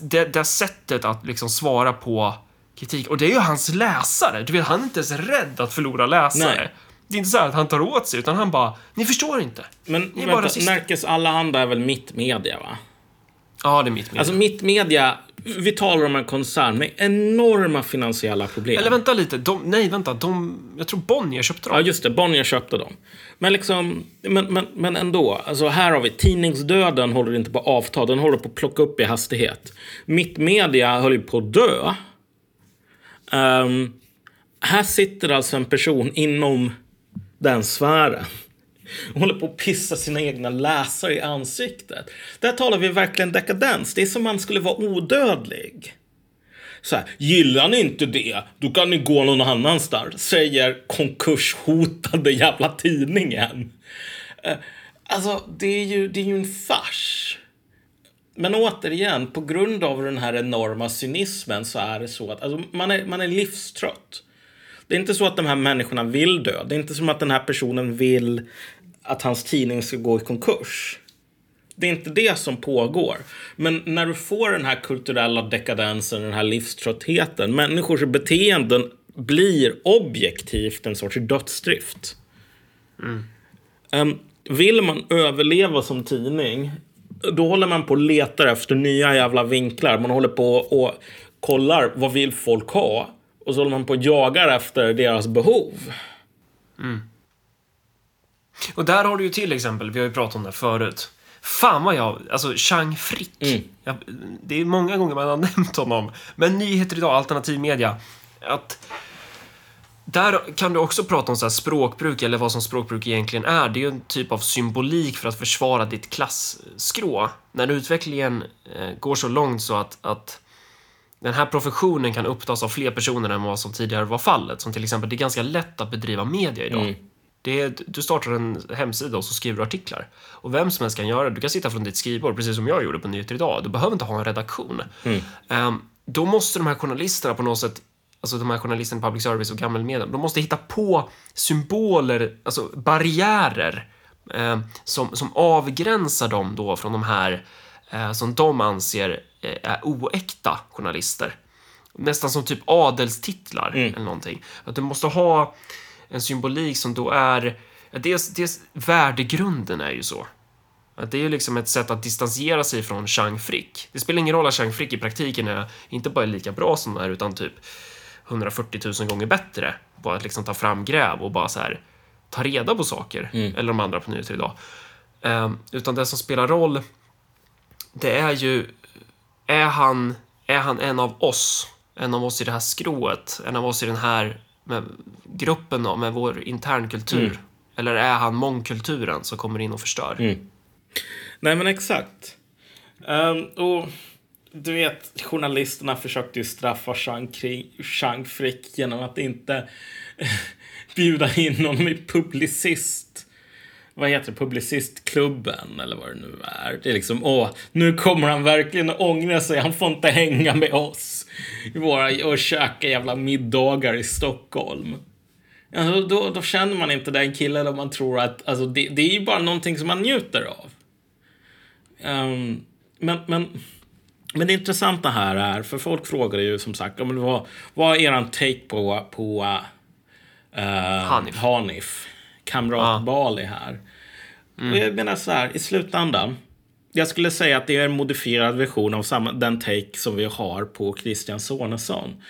det, det sättet att liksom svara på kritik, och det är ju hans läsare. Du vet, han är inte ens rädd att förlora läsare. Nej. Det är inte så här att han tar åt sig, utan han bara, ni förstår inte. men Ni är bara vänta, rasister. Närkes Allehanda är väl mitt media va? Ja, det är mitt media. Alltså mitt media, vi talar om en koncern med enorma finansiella problem. Eller vänta lite, de, nej vänta, de, jag tror Bonnier köpte dem. Ja, just det. Bonnier köpte dem. Men, liksom, men, men, men ändå. Alltså här har vi tidningsdöden håller inte på att avta. Den håller på att plocka upp i hastighet. Mitt media höll ju på att dö. Ehm, här sitter alltså en person inom den sfären och håller på att pissa sina egna läsare i ansiktet. Där talar vi verkligen dekadens. Det är som om man skulle vara odödlig. Så här, gillar ni inte det, då kan ni gå någon annanstans, säger konkurshotade jävla tidningen. Eh, alltså, det är ju, det är ju en fars. Men återigen, på grund av den här enorma cynismen så är det så att alltså, man, är, man är livstrött. Det är inte så att de här människorna vill dö. Det är inte som att den här personen vill att hans tidning ska gå i konkurs. Det är inte det som pågår. Men när du får den här kulturella dekadensen, den här livströttheten, människors beteenden blir objektivt en sorts dödsdrift. Em, vill man överleva som tidning, då håller man på och letar efter nya jävla vinklar. Man håller på och kollar vad vill folk ha? Och så håller man på och jagar efter deras behov. Mm. Och där har du ju till exempel, vi har ju pratat om det förut. Fan vad jag, alltså Chang Frick. Mm. Jag, det är många gånger man har nämnt honom. Men nyheter idag, alternativ media. Att där kan du också prata om så här språkbruk, eller vad som språkbruk egentligen är. Det är ju en typ av symbolik för att försvara ditt klasskrå. När utvecklingen eh, går så långt så att, att den här professionen kan upptas av fler personer än vad som tidigare var fallet. Som till exempel, det är ganska lätt att bedriva media idag. Mm. Det är, du startar en hemsida och så skriver du artiklar. Och vem som helst kan göra det. Du kan sitta från ditt skrivbord, precis som jag gjorde på Nyheter Idag. Du behöver inte ha en redaktion. Ehm, då måste de här journalisterna på något sätt Alltså de här journalisterna i public service och gammelmedia, de måste hitta på symboler, alltså barriärer eh, som, som avgränsar dem då från de här eh, som de anser eh, är oäkta journalister. Nästan som typ adelstitlar eller någonting. Att du måste ha en symbolik som då är... Dels, dels värdegrunden är ju så. Att det är ju liksom ett sätt att distansera sig från Chang Frick. Det spelar ingen roll att Chang Frick i praktiken är inte bara är lika bra som den här utan typ 140 000 gånger bättre på att liksom ta fram gräv och bara så här ta reda på saker. Eller de andra på nyheter idag. Ehm, utan det som spelar roll, det är ju, är han, är han en av oss? En av oss i det här skrået? En av oss i den här med gruppen då, med vår internkultur? Eller är han mångkulturen som kommer in och förstör? Nej, men exakt. Ehm, och du vet, journalisterna försökte ju straffa Chang Frick genom att inte bjuda in honom i Publicist. Vad heter det? Publicistklubben eller vad det nu är. Det är liksom, åh, nu kommer han verkligen att ångra sig. Han får inte hänga med oss i våra, och käka jävla middagar i Stockholm. Alltså, då, då känner man inte den killen om man tror att alltså, det, det är ju bara någonting som man njuter av. Ehm, men, men, men det intressanta här är, för folk frågar ju som sagt, vad, vad är eran take på, på uh, Hanif. Hanif, kamrat Bali här? Och jag menar så här, i slutändan, jag skulle säga att det är en modifierad version av samma, den take som vi har på Christian Sonesson.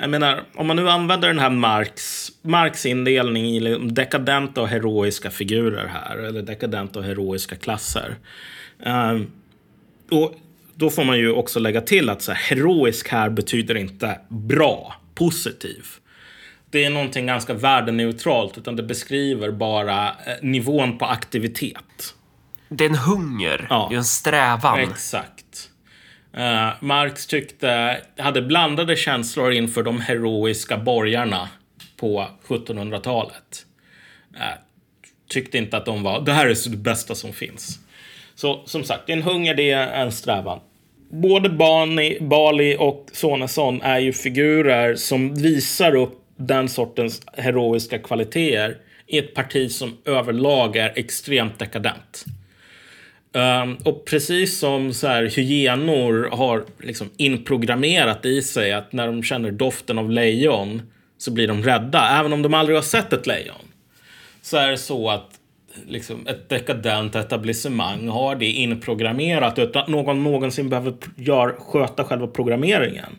Jag menar, om man nu använder den här Marx, Marx indelning i liksom dekadenta och heroiska figurer här, eller dekadenta och heroiska klasser. Um, och då får man ju också lägga till att så här, heroisk här betyder inte bra, positiv. Det är någonting ganska värdeneutralt, utan det beskriver bara eh, nivån på aktivitet. Det är en hunger, Ja. det är en strävan. Exakt. Eh, Marx tyckte, hade blandade känslor inför de heroiska borgarna på 1700-talet. Eh, tyckte inte att de var, det här är det bästa som finns. Så som sagt, en hunger det är en strävan. Både Bani, Bali och Sonesson är ju figurer som visar upp den sortens heroiska kvaliteter i ett parti som överlag är extremt dekadent. Um, och precis som så här, hyenor har liksom inprogrammerat i sig att när de känner doften av lejon så blir de rädda, även om de aldrig har sett ett lejon. Så är det så att liksom, ett dekadent etablissemang har det inprogrammerat utan att någon någonsin behöver gör, sköta själva programmeringen.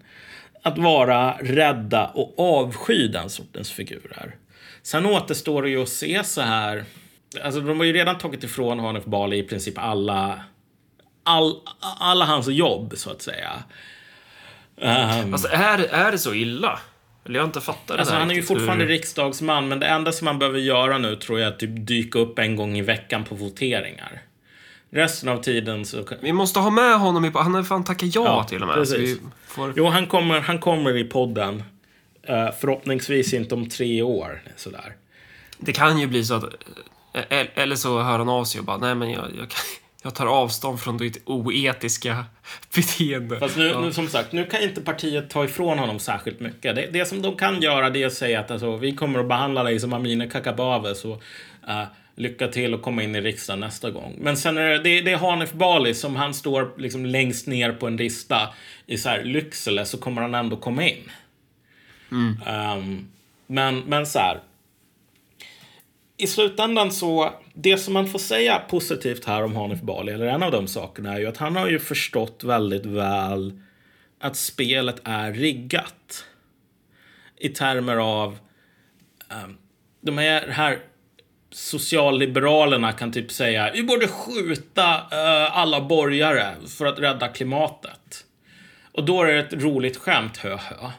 Att vara rädda och avsky den sortens figurer. Sen återstår det ju att se så här Alltså de har ju redan tagit ifrån Hanif Bali i princip alla, all, alla hans jobb, så att säga. Ehm, Alltså, är, är det så illa? Eller jag har inte fattat det alltså han är ju fortfarande hur- riksdagsman, men det enda som man behöver göra nu tror jag är att typ dyka upp en gång i veckan på voteringar. Resten av tiden så... Vi måste ha med honom i... Han har fan tackat ja, Ja, till och med. vi får... Jo, han kommer, han kommer i podden. Eh, förhoppningsvis inte om tre år. Sådär. Det kan ju bli så att... eh, Eller så hör han av sig och bara, nej men jag, jag, kan- jag tar avstånd från ditt oetiska beteende. Fast nu, Ja. nu, som sagt, nu kan inte partiet ta ifrån honom särskilt mycket. Det, det som de kan göra det är att säga att alltså, vi kommer att behandla dig som Amineh Kakabaveh, så uh, lycka till att komma in i riksdagen nästa gång. Men sen är det, det, är Hanif Bali som han står liksom längst ner på en lista i så här Lycksele så kommer han ändå komma in. Um, men, men så här. I slutändan så, det som man får säga positivt här om Hanif Bali, eller en av de sakerna, är ju att han har ju förstått väldigt väl att spelet är riggat. I termer av um, de här, här socialliberalerna kan typ säga vi borde skjuta uh, alla borgare för att rädda klimatet. Och då är det ett roligt skämt, hö hö.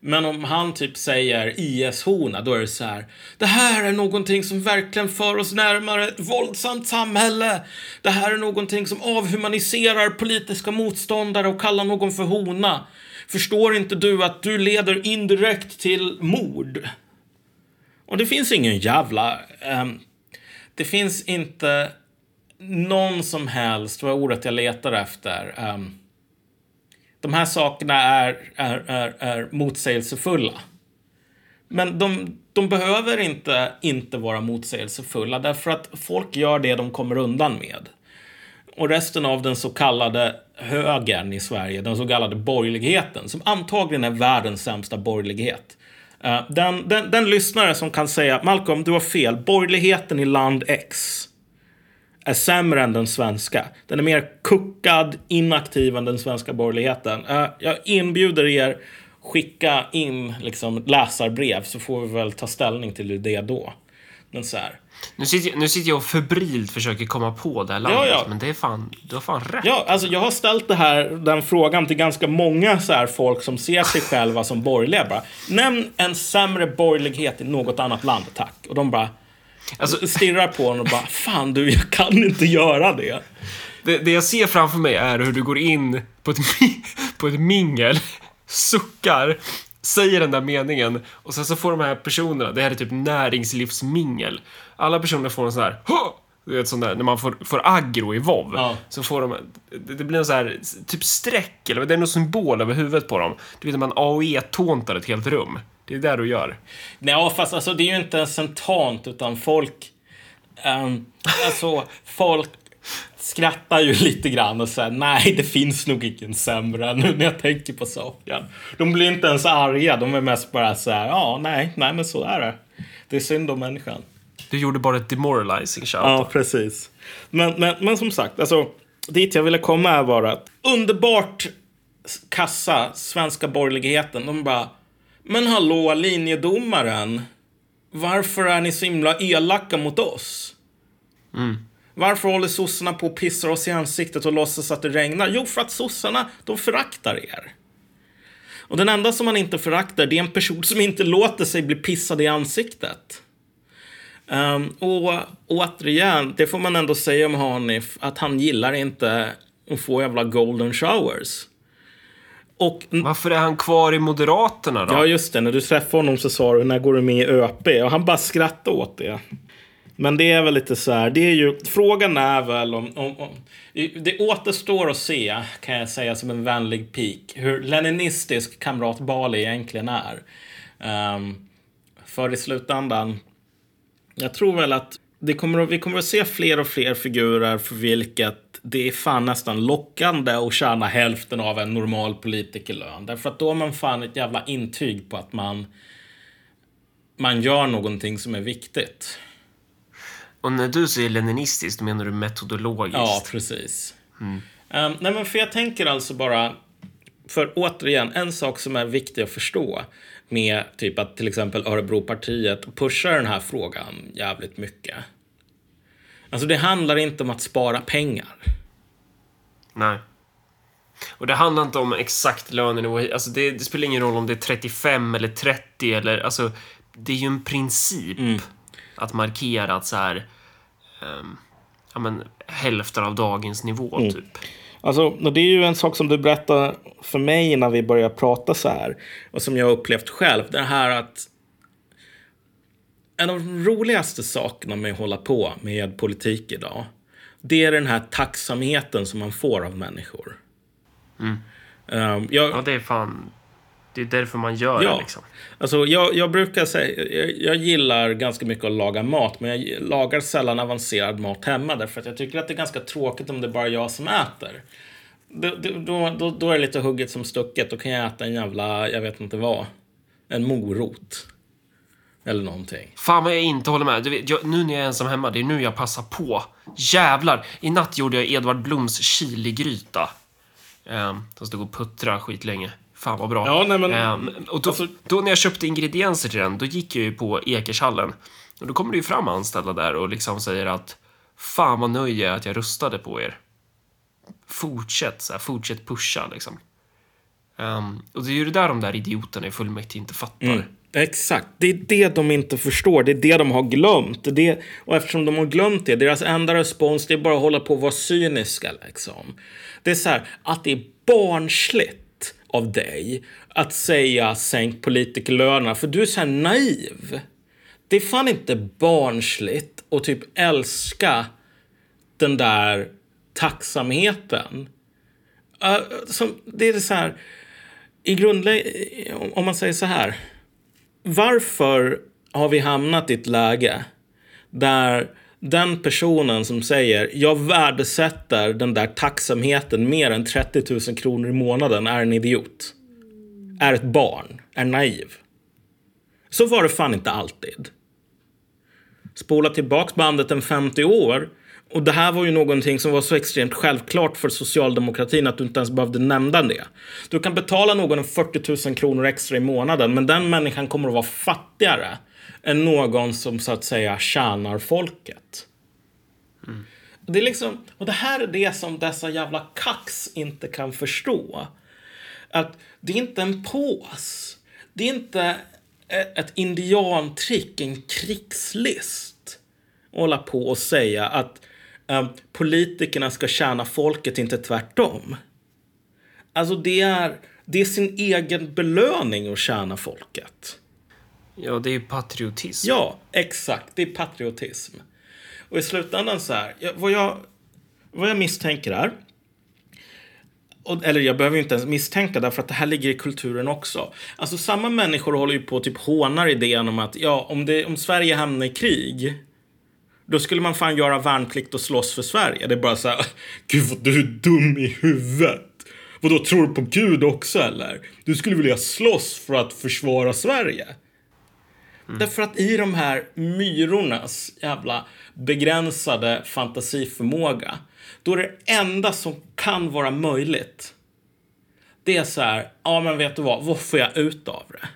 Men om han typ säger IS-hona, då är det så här. Det här är någonting som verkligen för oss närmare ett våldsamt samhälle. Det här är någonting som avhumaniserar politiska motståndare och kallar någon för hona. Förstår inte du att du leder indirekt till mord? Och det finns ingen jävla... Um, det finns inte någon som helst, vad är ordet jag letar efter? Um, de här sakerna är, är, är, är motsägelsefulla. Men de, de behöver inte, inte vara motsägelsefulla därför att folk gör det de kommer undan med. Och resten av den så kallade högern i Sverige, den så kallade borgerligheten, som antagligen är världens sämsta borgerlighet. Eh, den, den, den lyssnare som kan säga Malcolm, du har fel. Borgerligheten i land X är sämre än den svenska. Den är mer kuckad, inaktiv än den svenska borgerligheten. Eh, jag inbjuder er skicka in liksom, läsarbrev så får vi väl ta ställning till det då. Men så här. Nu, sitter, jag- nu sitter jag och febrilt försöker komma på det här landet, Ja, ja. men det är fan... Du har fan rätt. Ja, alltså jag har ställt det här, den frågan till ganska många så här folk som ser sig själva som borgerliga. Bara, Nämn en sämre borgerlighet i något annat land, tack. Och de bara Alltså, stirrar på en och bara, fan du, jag kan inte göra det. det, det jag ser framför mig är hur du går in på ett, på ett mingel, suckar, säger den där meningen och sen så får de här personerna, det här är typ näringslivsmingel. Alla personer får en sån här "Hå!" du vet sån där, när man får, får aggro i WoW Ja. så får de, det, blir en sån här, typ streck eller det är någon symbol över huvudet på dem. Du vet när man AOE-tåntar ett helt rum. Det är det du gör. Nej, fast alltså det är ju inte ens en tant, utan folk... ehm, alltså, folk skrattar ju lite grann och säger nej, det finns nog ingen sämre nu när jag tänker på saken. De blir inte ens arga, de är mest bara så här, ja, nej, nej, men så är det. Det är synd om människan. Du gjorde bara ett demoralizing shout. Ja, precis. Men, men, men som sagt, alltså, dit jag ville komma är bara att underbart kassa svenska borgerligheten. De bara, Men hallå, linjedomaren. Varför är ni så himla elaka mot oss? Varför håller sossarna på och pissar oss i ansiktet och låtsas att det regnar? Jo, för att sossarna, de föraktar er. Och den enda som man inte föraktar, det är en person som inte låter sig bli pissad i ansiktet. Um, och återigen, det får man ändå säga om Hanif, att han gillar inte att få jävla golden showers. Och Varför är han kvar i Moderaterna då? Ja, just det. När du träffade honom så sa du när går du med i ÖP? Och han bara skrattade åt det. Men det är väl lite så här. Det är ju, frågan är väl om, om, om... Det återstår att se, kan jag säga som en vänlig pik, hur leninistisk kamrat Bali egentligen är. Um, för i slutändan, jag tror väl att det kommer att, vi kommer att se fler och fler figurer för vilket det är fan nästan lockande att tjäna hälften av en normal politikerlön. Därför att då har man fan ett jävla intyg på att man, man gör någonting som är viktigt. Och när du säger leninistiskt, menar du metodologiskt? Ja, precis. Um, nej, men för jag tänker alltså bara... För återigen, en sak som är viktig att förstå med typ att till exempel Örebropartiet pushar den här frågan jävligt mycket. Alltså det handlar inte om att spara pengar. Nej. Och det handlar inte om exakt lönenivå. Alltså det, det spelar ingen roll om det är 35 eller 30 eller... Alltså, det är ju en princip att markera att så här... ehm, ja, men hälften av dagens nivå, typ. Alltså, det är ju en sak som du berättade för mig när vi började prata så här. Och som jag har upplevt själv. Det här att en av de roligaste sakerna med att hålla på med politik idag. Det är den här tacksamheten som man får av människor. Um, jag, Ja, det är fan... Det är därför man gör Ja. det, liksom. Alltså, jag, jag brukar säga, jag, jag gillar ganska mycket att laga mat, men jag lagar sällan avancerad mat hemma därför att jag tycker att det är ganska tråkigt om det är bara jag som äter. Då, då, då, då är det lite hugget som stucket. Då kan jag äta en jävla, jag vet inte vad, en morot. Eller någonting. Fan vad jag inte håller med. Du vet, jag, nu när jag är ensam hemma, det är nu jag passar på. Jävlar! I natt gjorde jag Edvard Bloms chiligryta. Um, som stod och puttrade skitlänge. Fan vad bra. Ja, nej, men- Ehm, och då, alltså- då när jag köpte ingredienser till den, då gick jag ju på Ekershallen. Och då kommer det ju fram anställda där och liksom säger att Fan vad nöjd jag är att jag röstade på er. Fortsätt, så här, fortsätt pusha liksom. Ehm, och det är ju det där de där idioterna i fullmäktige inte fattar. Exakt. Det är det de inte förstår. Det är det de har glömt. Det, och eftersom de har glömt det, deras enda respons det är bara att hålla på och vara cyniska. Liksom. Det är så här, att det är barnsligt av dig att säga sänk politikerlönerna, för du är så här naiv. Det är fan inte barnsligt att typ älska den där tacksamheten. Uh, som, det är så här, i grundläggande... Om man säger så här. Varför har vi hamnat i ett läge där den personen som säger jag värdesätter den där tacksamheten mer än 30 000 kronor i månaden är en idiot. Är ett barn. Är naiv. Så var det fan inte alltid. Spola tillbaks bandet en 50 år och det här var ju någonting som var så extremt självklart för socialdemokratin att du inte ens behövde nämna det. Du kan betala någon 40 000 kronor extra i månaden men den människan kommer att vara fattigare än någon som så att säga tjänar folket. Det är liksom, och det här är det som dessa jävla kax inte kan förstå. Att det är inte en pås. Det är inte ett indiantrick, en krigslist. Att hålla på och säga att eh, politikerna ska tjäna folket, inte tvärtom. Alltså det är, det är sin egen belöning att tjäna folket. Ja, det är ju patriotism. Ja, exakt. Det är patriotism. Och i slutändan så här, vad, jag, vad jag misstänker är, och, eller jag behöver ju inte ens misstänka därför att det här ligger i kulturen också. Alltså samma människor håller ju på och typ hånar idén om att ja, om, det, om Sverige hamnar i krig då skulle man fan göra värnplikt och slåss för Sverige. Det är bara så här, gud vad du är dum i huvudet. Vadå, tror du på Gud också eller? Du skulle vilja slåss för att försvara Sverige. Mm. Därför att i de här myrornas jävla begränsade fantasiförmåga, då är det enda som kan vara möjligt, det är så här, ja men vet du vad, vad får jag ut av det?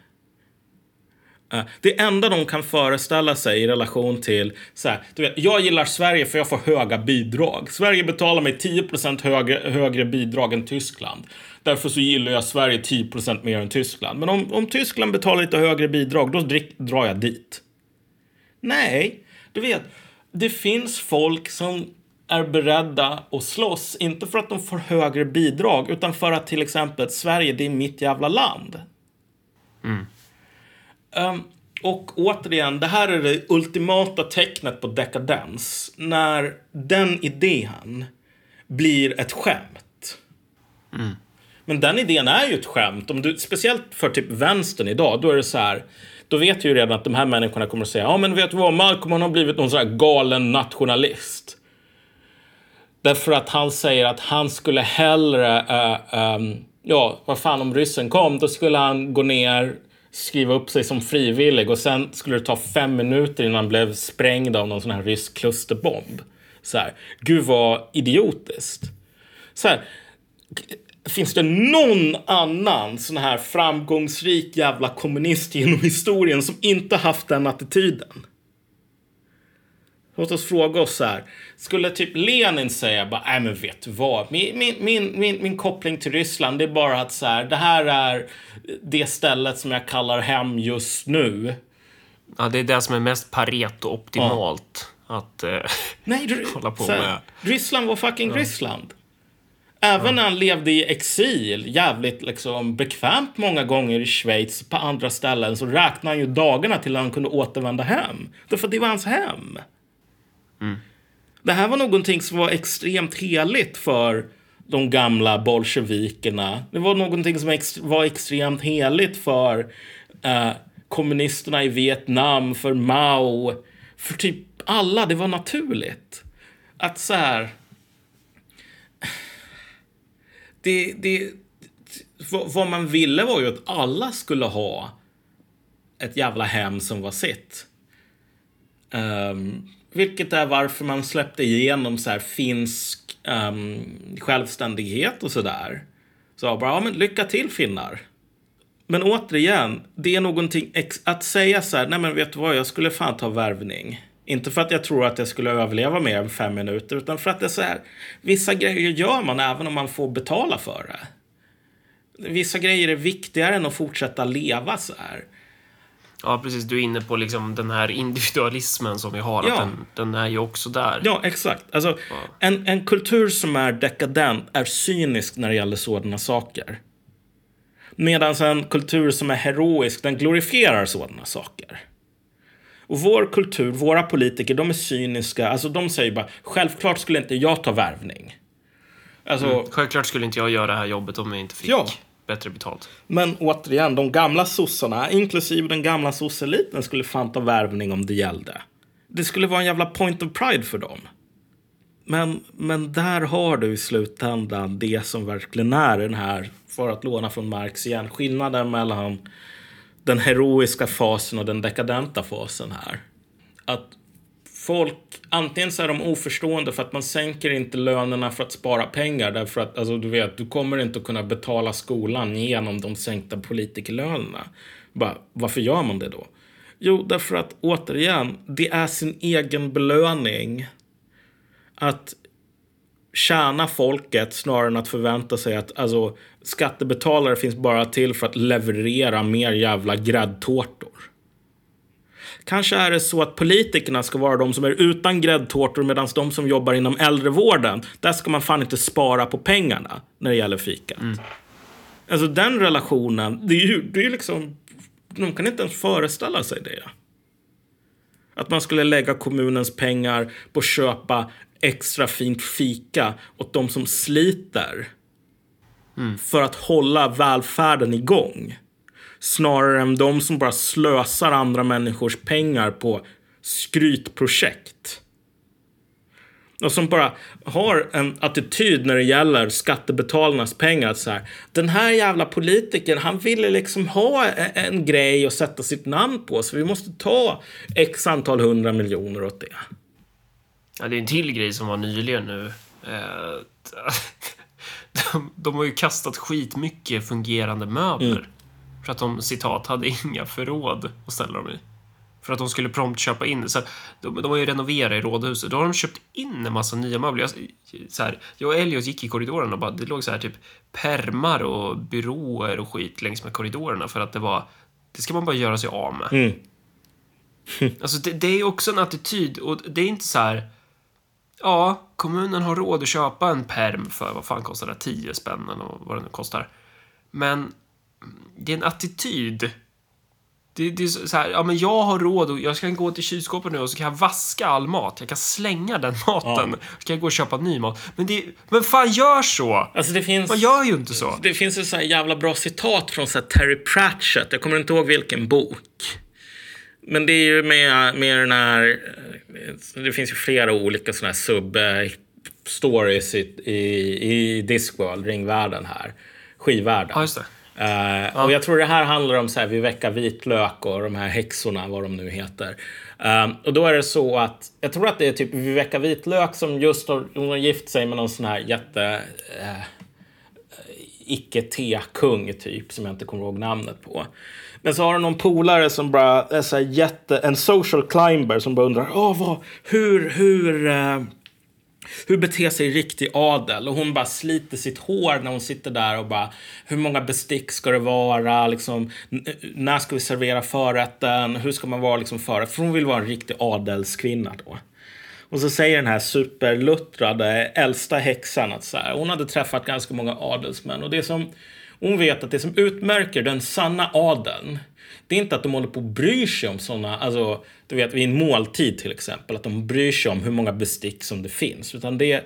Eh, det enda de kan föreställa sig i relation till så här, du vet, jag gillar Sverige för jag får höga bidrag. Sverige betalar mig 10 högre, högre bidrag än Tyskland. Därför så gillar jag Sverige 10% mer än Tyskland. Men om, om Tyskland betalar lite högre bidrag, då drick, drar jag dit. Nej, du vet, det finns folk som är beredda att slåss, inte för att de får högre bidrag, utan för att till exempel Sverige, det är mitt jävla land. Um, och återigen, det här är det ultimata tecknet på dekadens. När den idén blir ett skämt. Men den idén är ju ett skämt. Om du, speciellt för typ vänstern idag, då är det så här. Då vet ju redan att de här människorna kommer att säga, ja men vet du vad, Malcolm han har blivit någon sån här galen nationalist. Därför att han säger att han skulle hellre, äh, äh, ja, vad fan om ryssen kom, då skulle han gå ner, skriva upp sig som frivillig och sen skulle det ta fem minuter innan han blev sprängd av någon sån här rysk klusterbomb. Så här, gud vad idiotiskt. Så här, Finns det någon annan sån här framgångsrik jävla kommunist genom historien som inte haft den attityden? Låt oss fråga oss så här. Skulle typ Lenin säga bara, nej men vet du vad, min, min, min, min, min koppling till Ryssland det är bara att så här, det här är det stället som jag kallar hem just nu. Ja, det är det som är mest Pareto-optimalt. Att eh, Nej, du, hålla på med. Ryssland var fucking Ryssland. Även när han levde i exil, jävligt liksom bekvämt många gånger i Schweiz, på andra ställen, så räknade han ju dagarna till han kunde återvända hem. Därför att det var hans hem. Det här var någonting som var extremt heligt för de gamla bolsjevikerna. Det var någonting som ex var extremt heligt för eh, kommunisterna i Vietnam, för Mao, för typ alla. Det var naturligt. Att så här... Det, det, vad man ville var ju att alla skulle ha ett jävla hem som var sitt. Um, vilket är varför man släppte igenom så här finsk um, självständighet och sådär. Så bara, ja men lycka till finnar. Men återigen, det är någonting ex- att säga så här, nej men vet du vad, jag skulle fan ta värvning. Inte för att jag tror att jag skulle överleva mer än fem minuter, utan för att det är så här, vissa grejer gör man även om man får betala för det. Vissa grejer är viktigare än att fortsätta leva så här. Ja, precis. Du är inne på liksom den här individualismen som vi har. Ja. Att den, den är ju också där. Ja, exakt. Alltså, en, en kultur som är dekadent är cynisk när det gäller sådana saker. Medan en kultur som är heroisk, den glorifierar sådana saker. Och vår kultur, våra politiker, de är cyniska. Alltså de säger bara, självklart skulle inte jag ta värvning. Alltså, Självklart skulle inte jag göra det här jobbet om jag inte fick Ja. bättre betalt. Men återigen, de gamla sossarna, inklusive den gamla sosseliten, skulle fan ta värvning om det gällde. Det skulle vara en jävla point of pride för dem. Men, men där har du i slutändan det som verkligen är den här, för att låna från Marx igen, skillnaden mellan den heroiska fasen och den dekadenta fasen här. Att folk, antingen så är de oförstående för att man sänker inte lönerna för att spara pengar därför att, alltså du vet, du kommer inte att kunna betala skolan genom de sänkta politikerlönerna. Bara, varför gör man det då? Jo, därför att återigen, det är sin egen belöning att tjäna folket snarare än att förvänta sig att alltså, skattebetalare finns bara till för att leverera mer jävla gräddtårtor. Kanske är det så att politikerna ska vara de som är utan gräddtårtor medan de som jobbar inom äldrevården, där ska man fan inte spara på pengarna när det gäller fikat. Alltså den relationen, det är ju det är liksom... De kan inte ens föreställa sig det. Att man skulle lägga kommunens pengar på att köpa extra fint fika åt de som sliter. För att hålla välfärden igång. Snarare än de som bara slösar andra människors pengar på skrytprojekt. Och som bara har en attityd när det gäller skattebetalarnas pengar. Att så här, den här jävla politikern, han ville liksom ha e-, en grej att sätta sitt namn på. Så vi måste ta x antal hundra miljoner åt det. Ja, det är en till grej som var nyligen nu. Eh, de, de har ju kastat skitmycket fungerande möbler. För att de, citat, hade inga förråd att ställa dem i. För att de skulle prompt köpa in. Så de, de har ju renoverat i rådhuset. Då har de köpt in en massa nya möbler. Jag, så här, jag och Elliot gick i korridoren och bara, det låg så här typ permar och byråer och skit längs med korridorerna för att det var, det ska man bara göra sig av med. Mm. Alltså det, det är också en attityd och det är inte så här, ja, kommunen har råd att köpa en perm för, vad fan kostar det, 10 spänn eller vad det nu kostar. Men det är en attityd. Det, det är så här, ja men jag har råd och jag ska gå till kylskåpet nu och så kan jag vaska all mat. Jag kan slänga den maten. Ja. Så kan jag gå och köpa ny mat. Men det, men fan gör så! Alltså det finns... Man gör ju inte så. Det finns ett så jävla bra citat från så Terry Pratchett. Jag kommer inte ihåg vilken bok. Men det är ju med, med den här... eh, Det finns ju flera olika såna här sub-stories i, i, i Discworld, ringvärlden här. Skivvärlden. Ja, just det. Eh, Och jag tror det här handlar om så här, vi väcker vitlök och de här häxorna, vad de nu heter. Eh, och då är det så att, jag tror att det är typ Viveka Vitlök som just har, hon har gift sig med någon sån här jätte... Eh, icke-te-kung typ, som jag inte kommer ihåg namnet på. Men så har du någon polare som bara är så här jätte, en social climber som bara undrar, Åh, vad, hur, hur, uh, hur beter sig riktig adel? Och hon bara sliter sitt hår när hon sitter där och bara, hur många bestick ska det vara? Liksom, när ska vi servera förrätten? Hur ska man vara liksom förrätt? För hon vill vara en riktig adelskvinna då. Och så säger den här superluttrade äldsta häxan att så här, hon hade träffat ganska många adelsmän. Och det som, hon vet att det som utmärker den sanna adeln, det är inte att de håller på och bryr sig om sådana, alltså du vet vid en måltid till exempel, att de bryr sig om hur många bestick som det finns. Utan det är,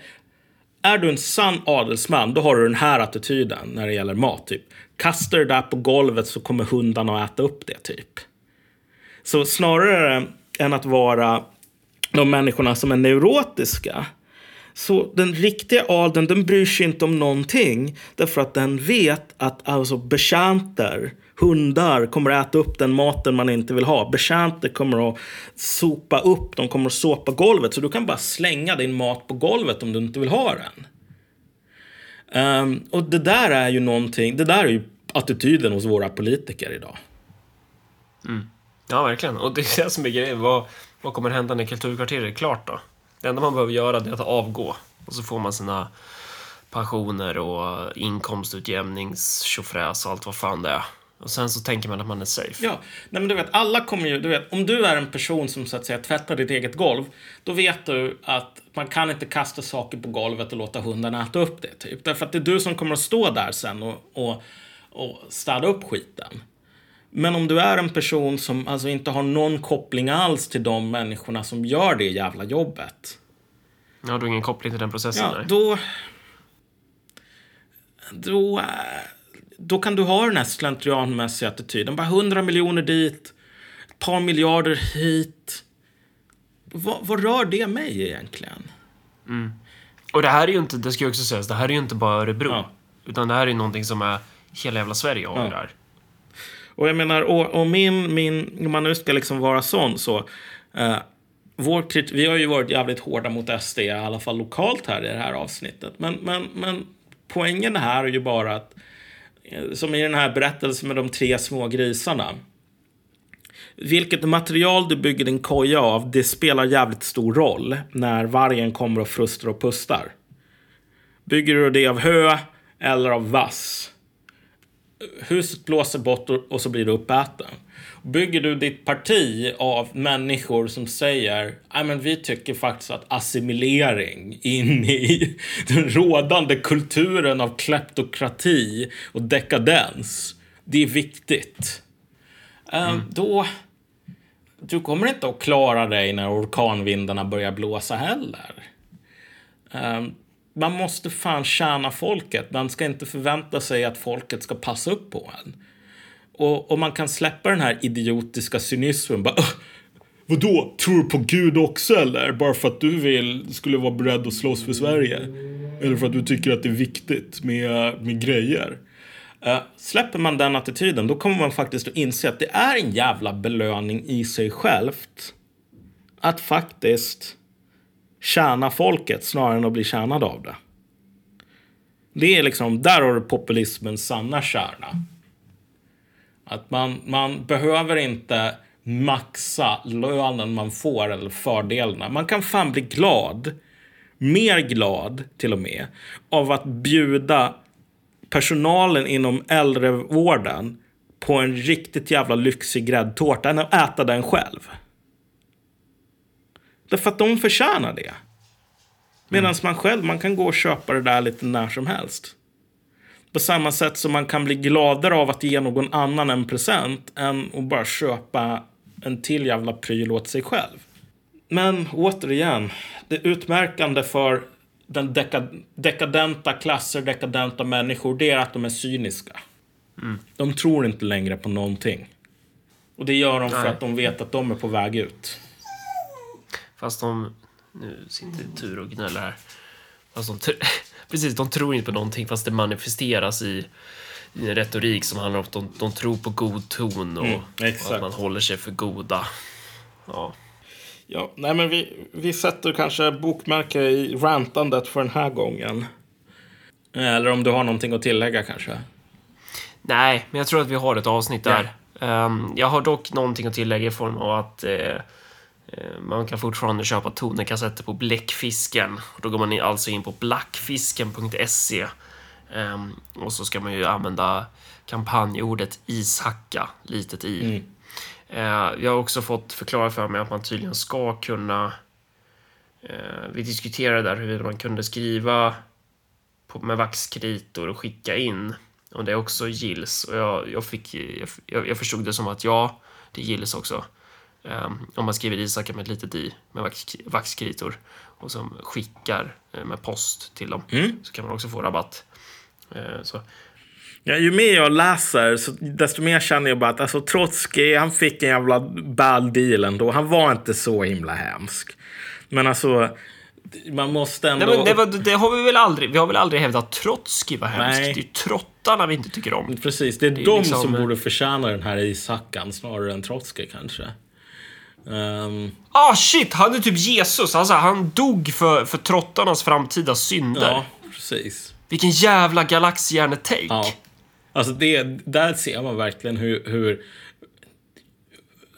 är du en sann adelsman, då har du den här attityden när det gäller mat. Typ. du det där på golvet så kommer hundarna att äta upp det, typ. Så snarare än att vara de människorna som är neurotiska. Så den riktiga adeln den bryr sig inte om någonting. Därför att den vet att alltså betjänter, hundar, kommer att äta upp den maten man inte vill ha. Betjänter kommer att sopa upp, de kommer att såpa golvet. Så du kan bara slänga din mat på golvet om du inte vill ha den. Um, och det där är ju någonting, det där är ju attityden hos våra politiker idag. Mm. Ja, verkligen. Och det är det som är grejen. Vad, vad kommer hända när kulturkvarteret är klart då? Det enda man behöver göra det är att avgå. Och så får man sina pensioner och inkomstutjämnings och allt vad fan det är. Och sen så tänker man att man är safe. Ja, nej men du vet, alla kommer ju, du vet, om du är en person som så att säga tvättar ditt eget golv, då vet du att man kan inte kasta saker på golvet och låta hundarna äta upp det, typ. Därför att det är du som kommer att stå där sen och, och, och städa upp skiten. Men om du är en person som alltså inte har någon koppling alls till de människorna som gör det jävla jobbet. Ja, du har ingen koppling till den processen? Ja, då... Då, eh, då kan du ha den här slentrianmässiga attityden. Bara 100 miljoner dit, ett par miljarder hit. Vad, vad rör det mig egentligen? Och det här är ju inte, det ska ju också sägas, det här är ju inte bara Örebro. Ja. Utan det här är ju någonting som är, hela jävla Sverige har Ja. det här. Och jag menar, och, och min, min, om man nu ska liksom vara sån så. Eh, vår krit- vi har ju varit jävligt hårda mot SD, i alla fall lokalt här i det här avsnittet. Men, men, men poängen här är ju bara att, eh, som i den här berättelsen med de tre små grisarna. Vilket material du bygger din koja av, det spelar jävligt stor roll när vargen kommer och frustar och pustar. Bygger du det av hö eller av vass? Huset blåser bort och, så blir du uppäten. Bygger du ditt parti av människor som säger "Nej, men vi tycker faktiskt att assimilering in i den rådande kulturen av kleptokrati och dekadens, det är viktigt. Eh, Då, du kommer inte att klara dig när orkanvindarna börjar blåsa heller. Man måste fan tjäna folket. Man ska inte förvänta sig att folket ska passa upp på en. Och, och man kan släppa den här idiotiska cynismen. Bara, Vadå, tror du på Gud också eller? Bara för att du vill, skulle vara beredd att slåss för Sverige? Eller för att du tycker att det är viktigt med, med grejer? Uh, släpper man den attityden, då kommer man faktiskt att inse att det är en jävla belöning i sig självt. Att faktiskt tjäna folket snarare än att bli tjänad av det. Det är liksom, där har du populismens sanna kärna. Att man, man behöver inte maxa lönen man får eller fördelarna. Man kan fan bli glad, mer glad till och med, av att bjuda personalen inom äldrevården på en riktigt jävla lyxig gräddtårta än att äta den själv. Därför att de förtjänar det. Medan man själv, man kan gå och köpa det där lite när som helst. På samma sätt som man kan bli gladare av att ge någon annan en present än att bara köpa en till jävla pryl åt sig själv. Men återigen, det utmärkande för den deka- dekadenta klasser, dekadenta människor, det är att de är cyniska. De tror inte längre på någonting. Och det gör de för Nej. att de vet att de är på väg ut. Fast de... Nu sitter tur och gnäller här. Fast de, precis, de tror inte på någonting fast det manifesteras i, i en retorik som handlar om att de, de tror på god ton och, Mm, och att man håller sig för goda. Ja. Ja, nej men vi, vi sätter kanske bokmärke i rantandet för den här gången. Eller om du har någonting att tillägga kanske? Nej, men jag tror att vi har ett avsnitt där. Ehm, jag har dock någonting att tillägga i form av att eh, man kan fortfarande köpa tonerkassetter på Bläckfisken. Då går man alltså in på blackfisken.se. Ehm, och så ska man ju använda kampanjordet ishacka, litet i. Eh, jag har också fått förklara för mig att man tydligen ska kunna... Eh, vi diskuterade där hur man kunde skriva med vaxkritor och skicka in. Och det också gills. Och jag, jag, fick, jag, jag förstod det som att ja, det gills också. Ehm, om man skriver Isaka med ett litet i med vax, vaxkritor och som skickar eh, med post till dem så kan man också få rabatt. Eh, så. Ja, ju mer jag läser, så desto mer känner jag bara att alltså, Trotsky, han fick en jävla bad deal ändå. Han var inte så himla hemsk. Men alltså, man måste ändå... Nej, men det, var, det har vi väl aldrig, vi har väl aldrig hävdat att Trotskij var hemskt. Nej. Det är ju trottarna vi inte tycker om. Precis, det är, är de liksom- som borde förtjäna den här ishackan snarare än Trotsky kanske. Ehm, Ah shit, han är typ Jesus. Alltså, han dog för, för trottarnas framtida synder. ja, precis. Vilken jävla galaxhjärne-take. Ja. Alltså det, där ser man verkligen hur, hur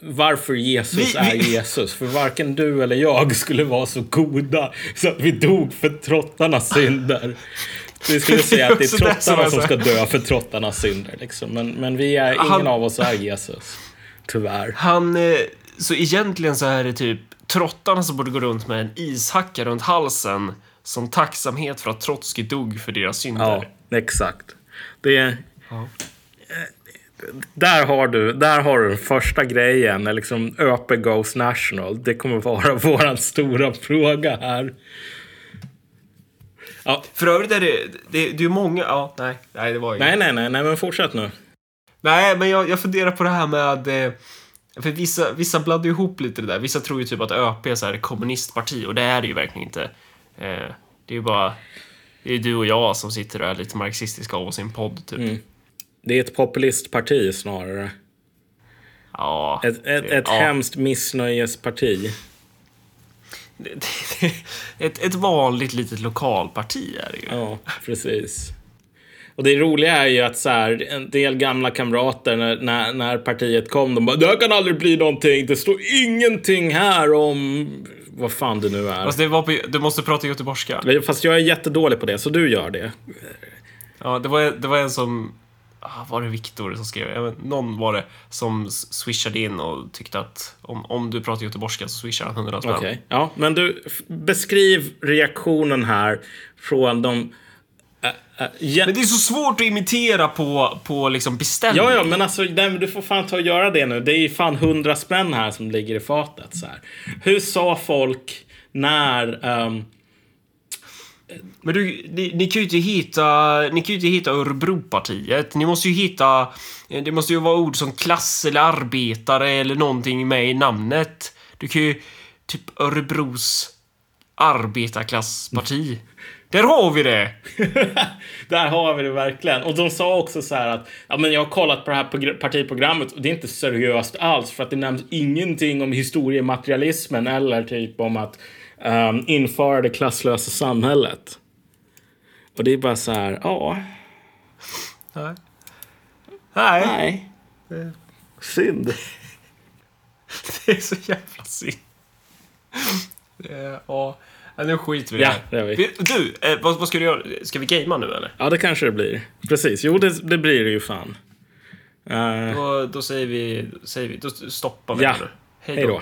varför Jesus Vi- är vi- Jesus. För varken du eller jag skulle vara så goda så att vi dog för trottarnas synder. Vi skulle säga att det är trottarna som ska dö för trottarnas synder. Liksom. Men, men vi är, ingen Han- av oss är Jesus. Tyvärr. Han... Så egentligen så är det typ trottarna som borde gå runt med en ishacka runt halsen som tacksamhet för att Trotskij dog för deras synder. Ja, exakt. Det är... Där har du, där har du den första grejen. Liksom ÖP goes national. Det kommer vara vår stora fråga här. Ja, För övrigt är det, det, det är många... Ja, nej, nej, det var ju... nej, nej, nej, nej, men fortsätt nu. Nej, men jag, jag funderar på det här med... eh, För vissa, vissa blandar ihop lite det där. Vissa tror ju typ att ÖP är så här kommunistparti och det är det ju verkligen inte. Eh, Det är ju bara... Det är du och jag som sitter och är lite marxistiska av oss i en podd, typ. Det är ett populistparti snarare. Ja. Ett, ett, ett ja. hemskt missnöjesparti. Det- det- Ett, ett vanligt litet lokalparti är det ju. Ja, precis. Och det roliga är ju att så här, en del gamla kamrater när, när, när partiet kom, de bara det här kan aldrig bli någonting. Det står ingenting här om vad fan det nu är. Fast det var på, du måste prata göteborgska. Fast jag är jättedålig på det, så du gör det. Ja, det var, det var en som... Ah, var det Viktor som skrev? Vet, någon var det som swishade in och tyckte att om, om du pratar göteborgska så swishar han 100 spänn. Okej. Ja, men du, beskriv reaktionen här från de... Äh, jä- Men det är så svårt att imitera på, på liksom beställning. Ja, ja, men alltså nej, du får fan ta och göra det nu. Det är ju fan hundra spänn här som ligger i fatet. Så här. Hur sa folk när... ehm, Men du, ni, ni kan ju inte hitta, ni kan ju inte hitta Örebropartiet. Ni måste ju hitta, det måste ju vara ord som klass eller arbetare eller någonting med i namnet. Du kan ju, typ Örebros arbetarklassparti. Där har vi det! Där har vi det verkligen. Och de sa också så här att ja, men jag har kollat på det här progr- partiprogrammet och det är inte seriöst alls för att det nämns ingenting om historiematerialismen eller typ om att um, införa det klasslösa samhället. Och det är bara så här, ja, Nej. Nej. nej. Synd. Det är så jävla synd. Det är- Ja, Ja, nu skiter vi i Ja, det gör vi. Du, eh, vad, vad ska du göra? Ska vi gamea nu eller? Ja, det kanske det blir. Precis. Jo, det, det blir det ju fan. Eh, Då, då säger vi, säger vi, då stoppar vi Ja. här nu. hej då.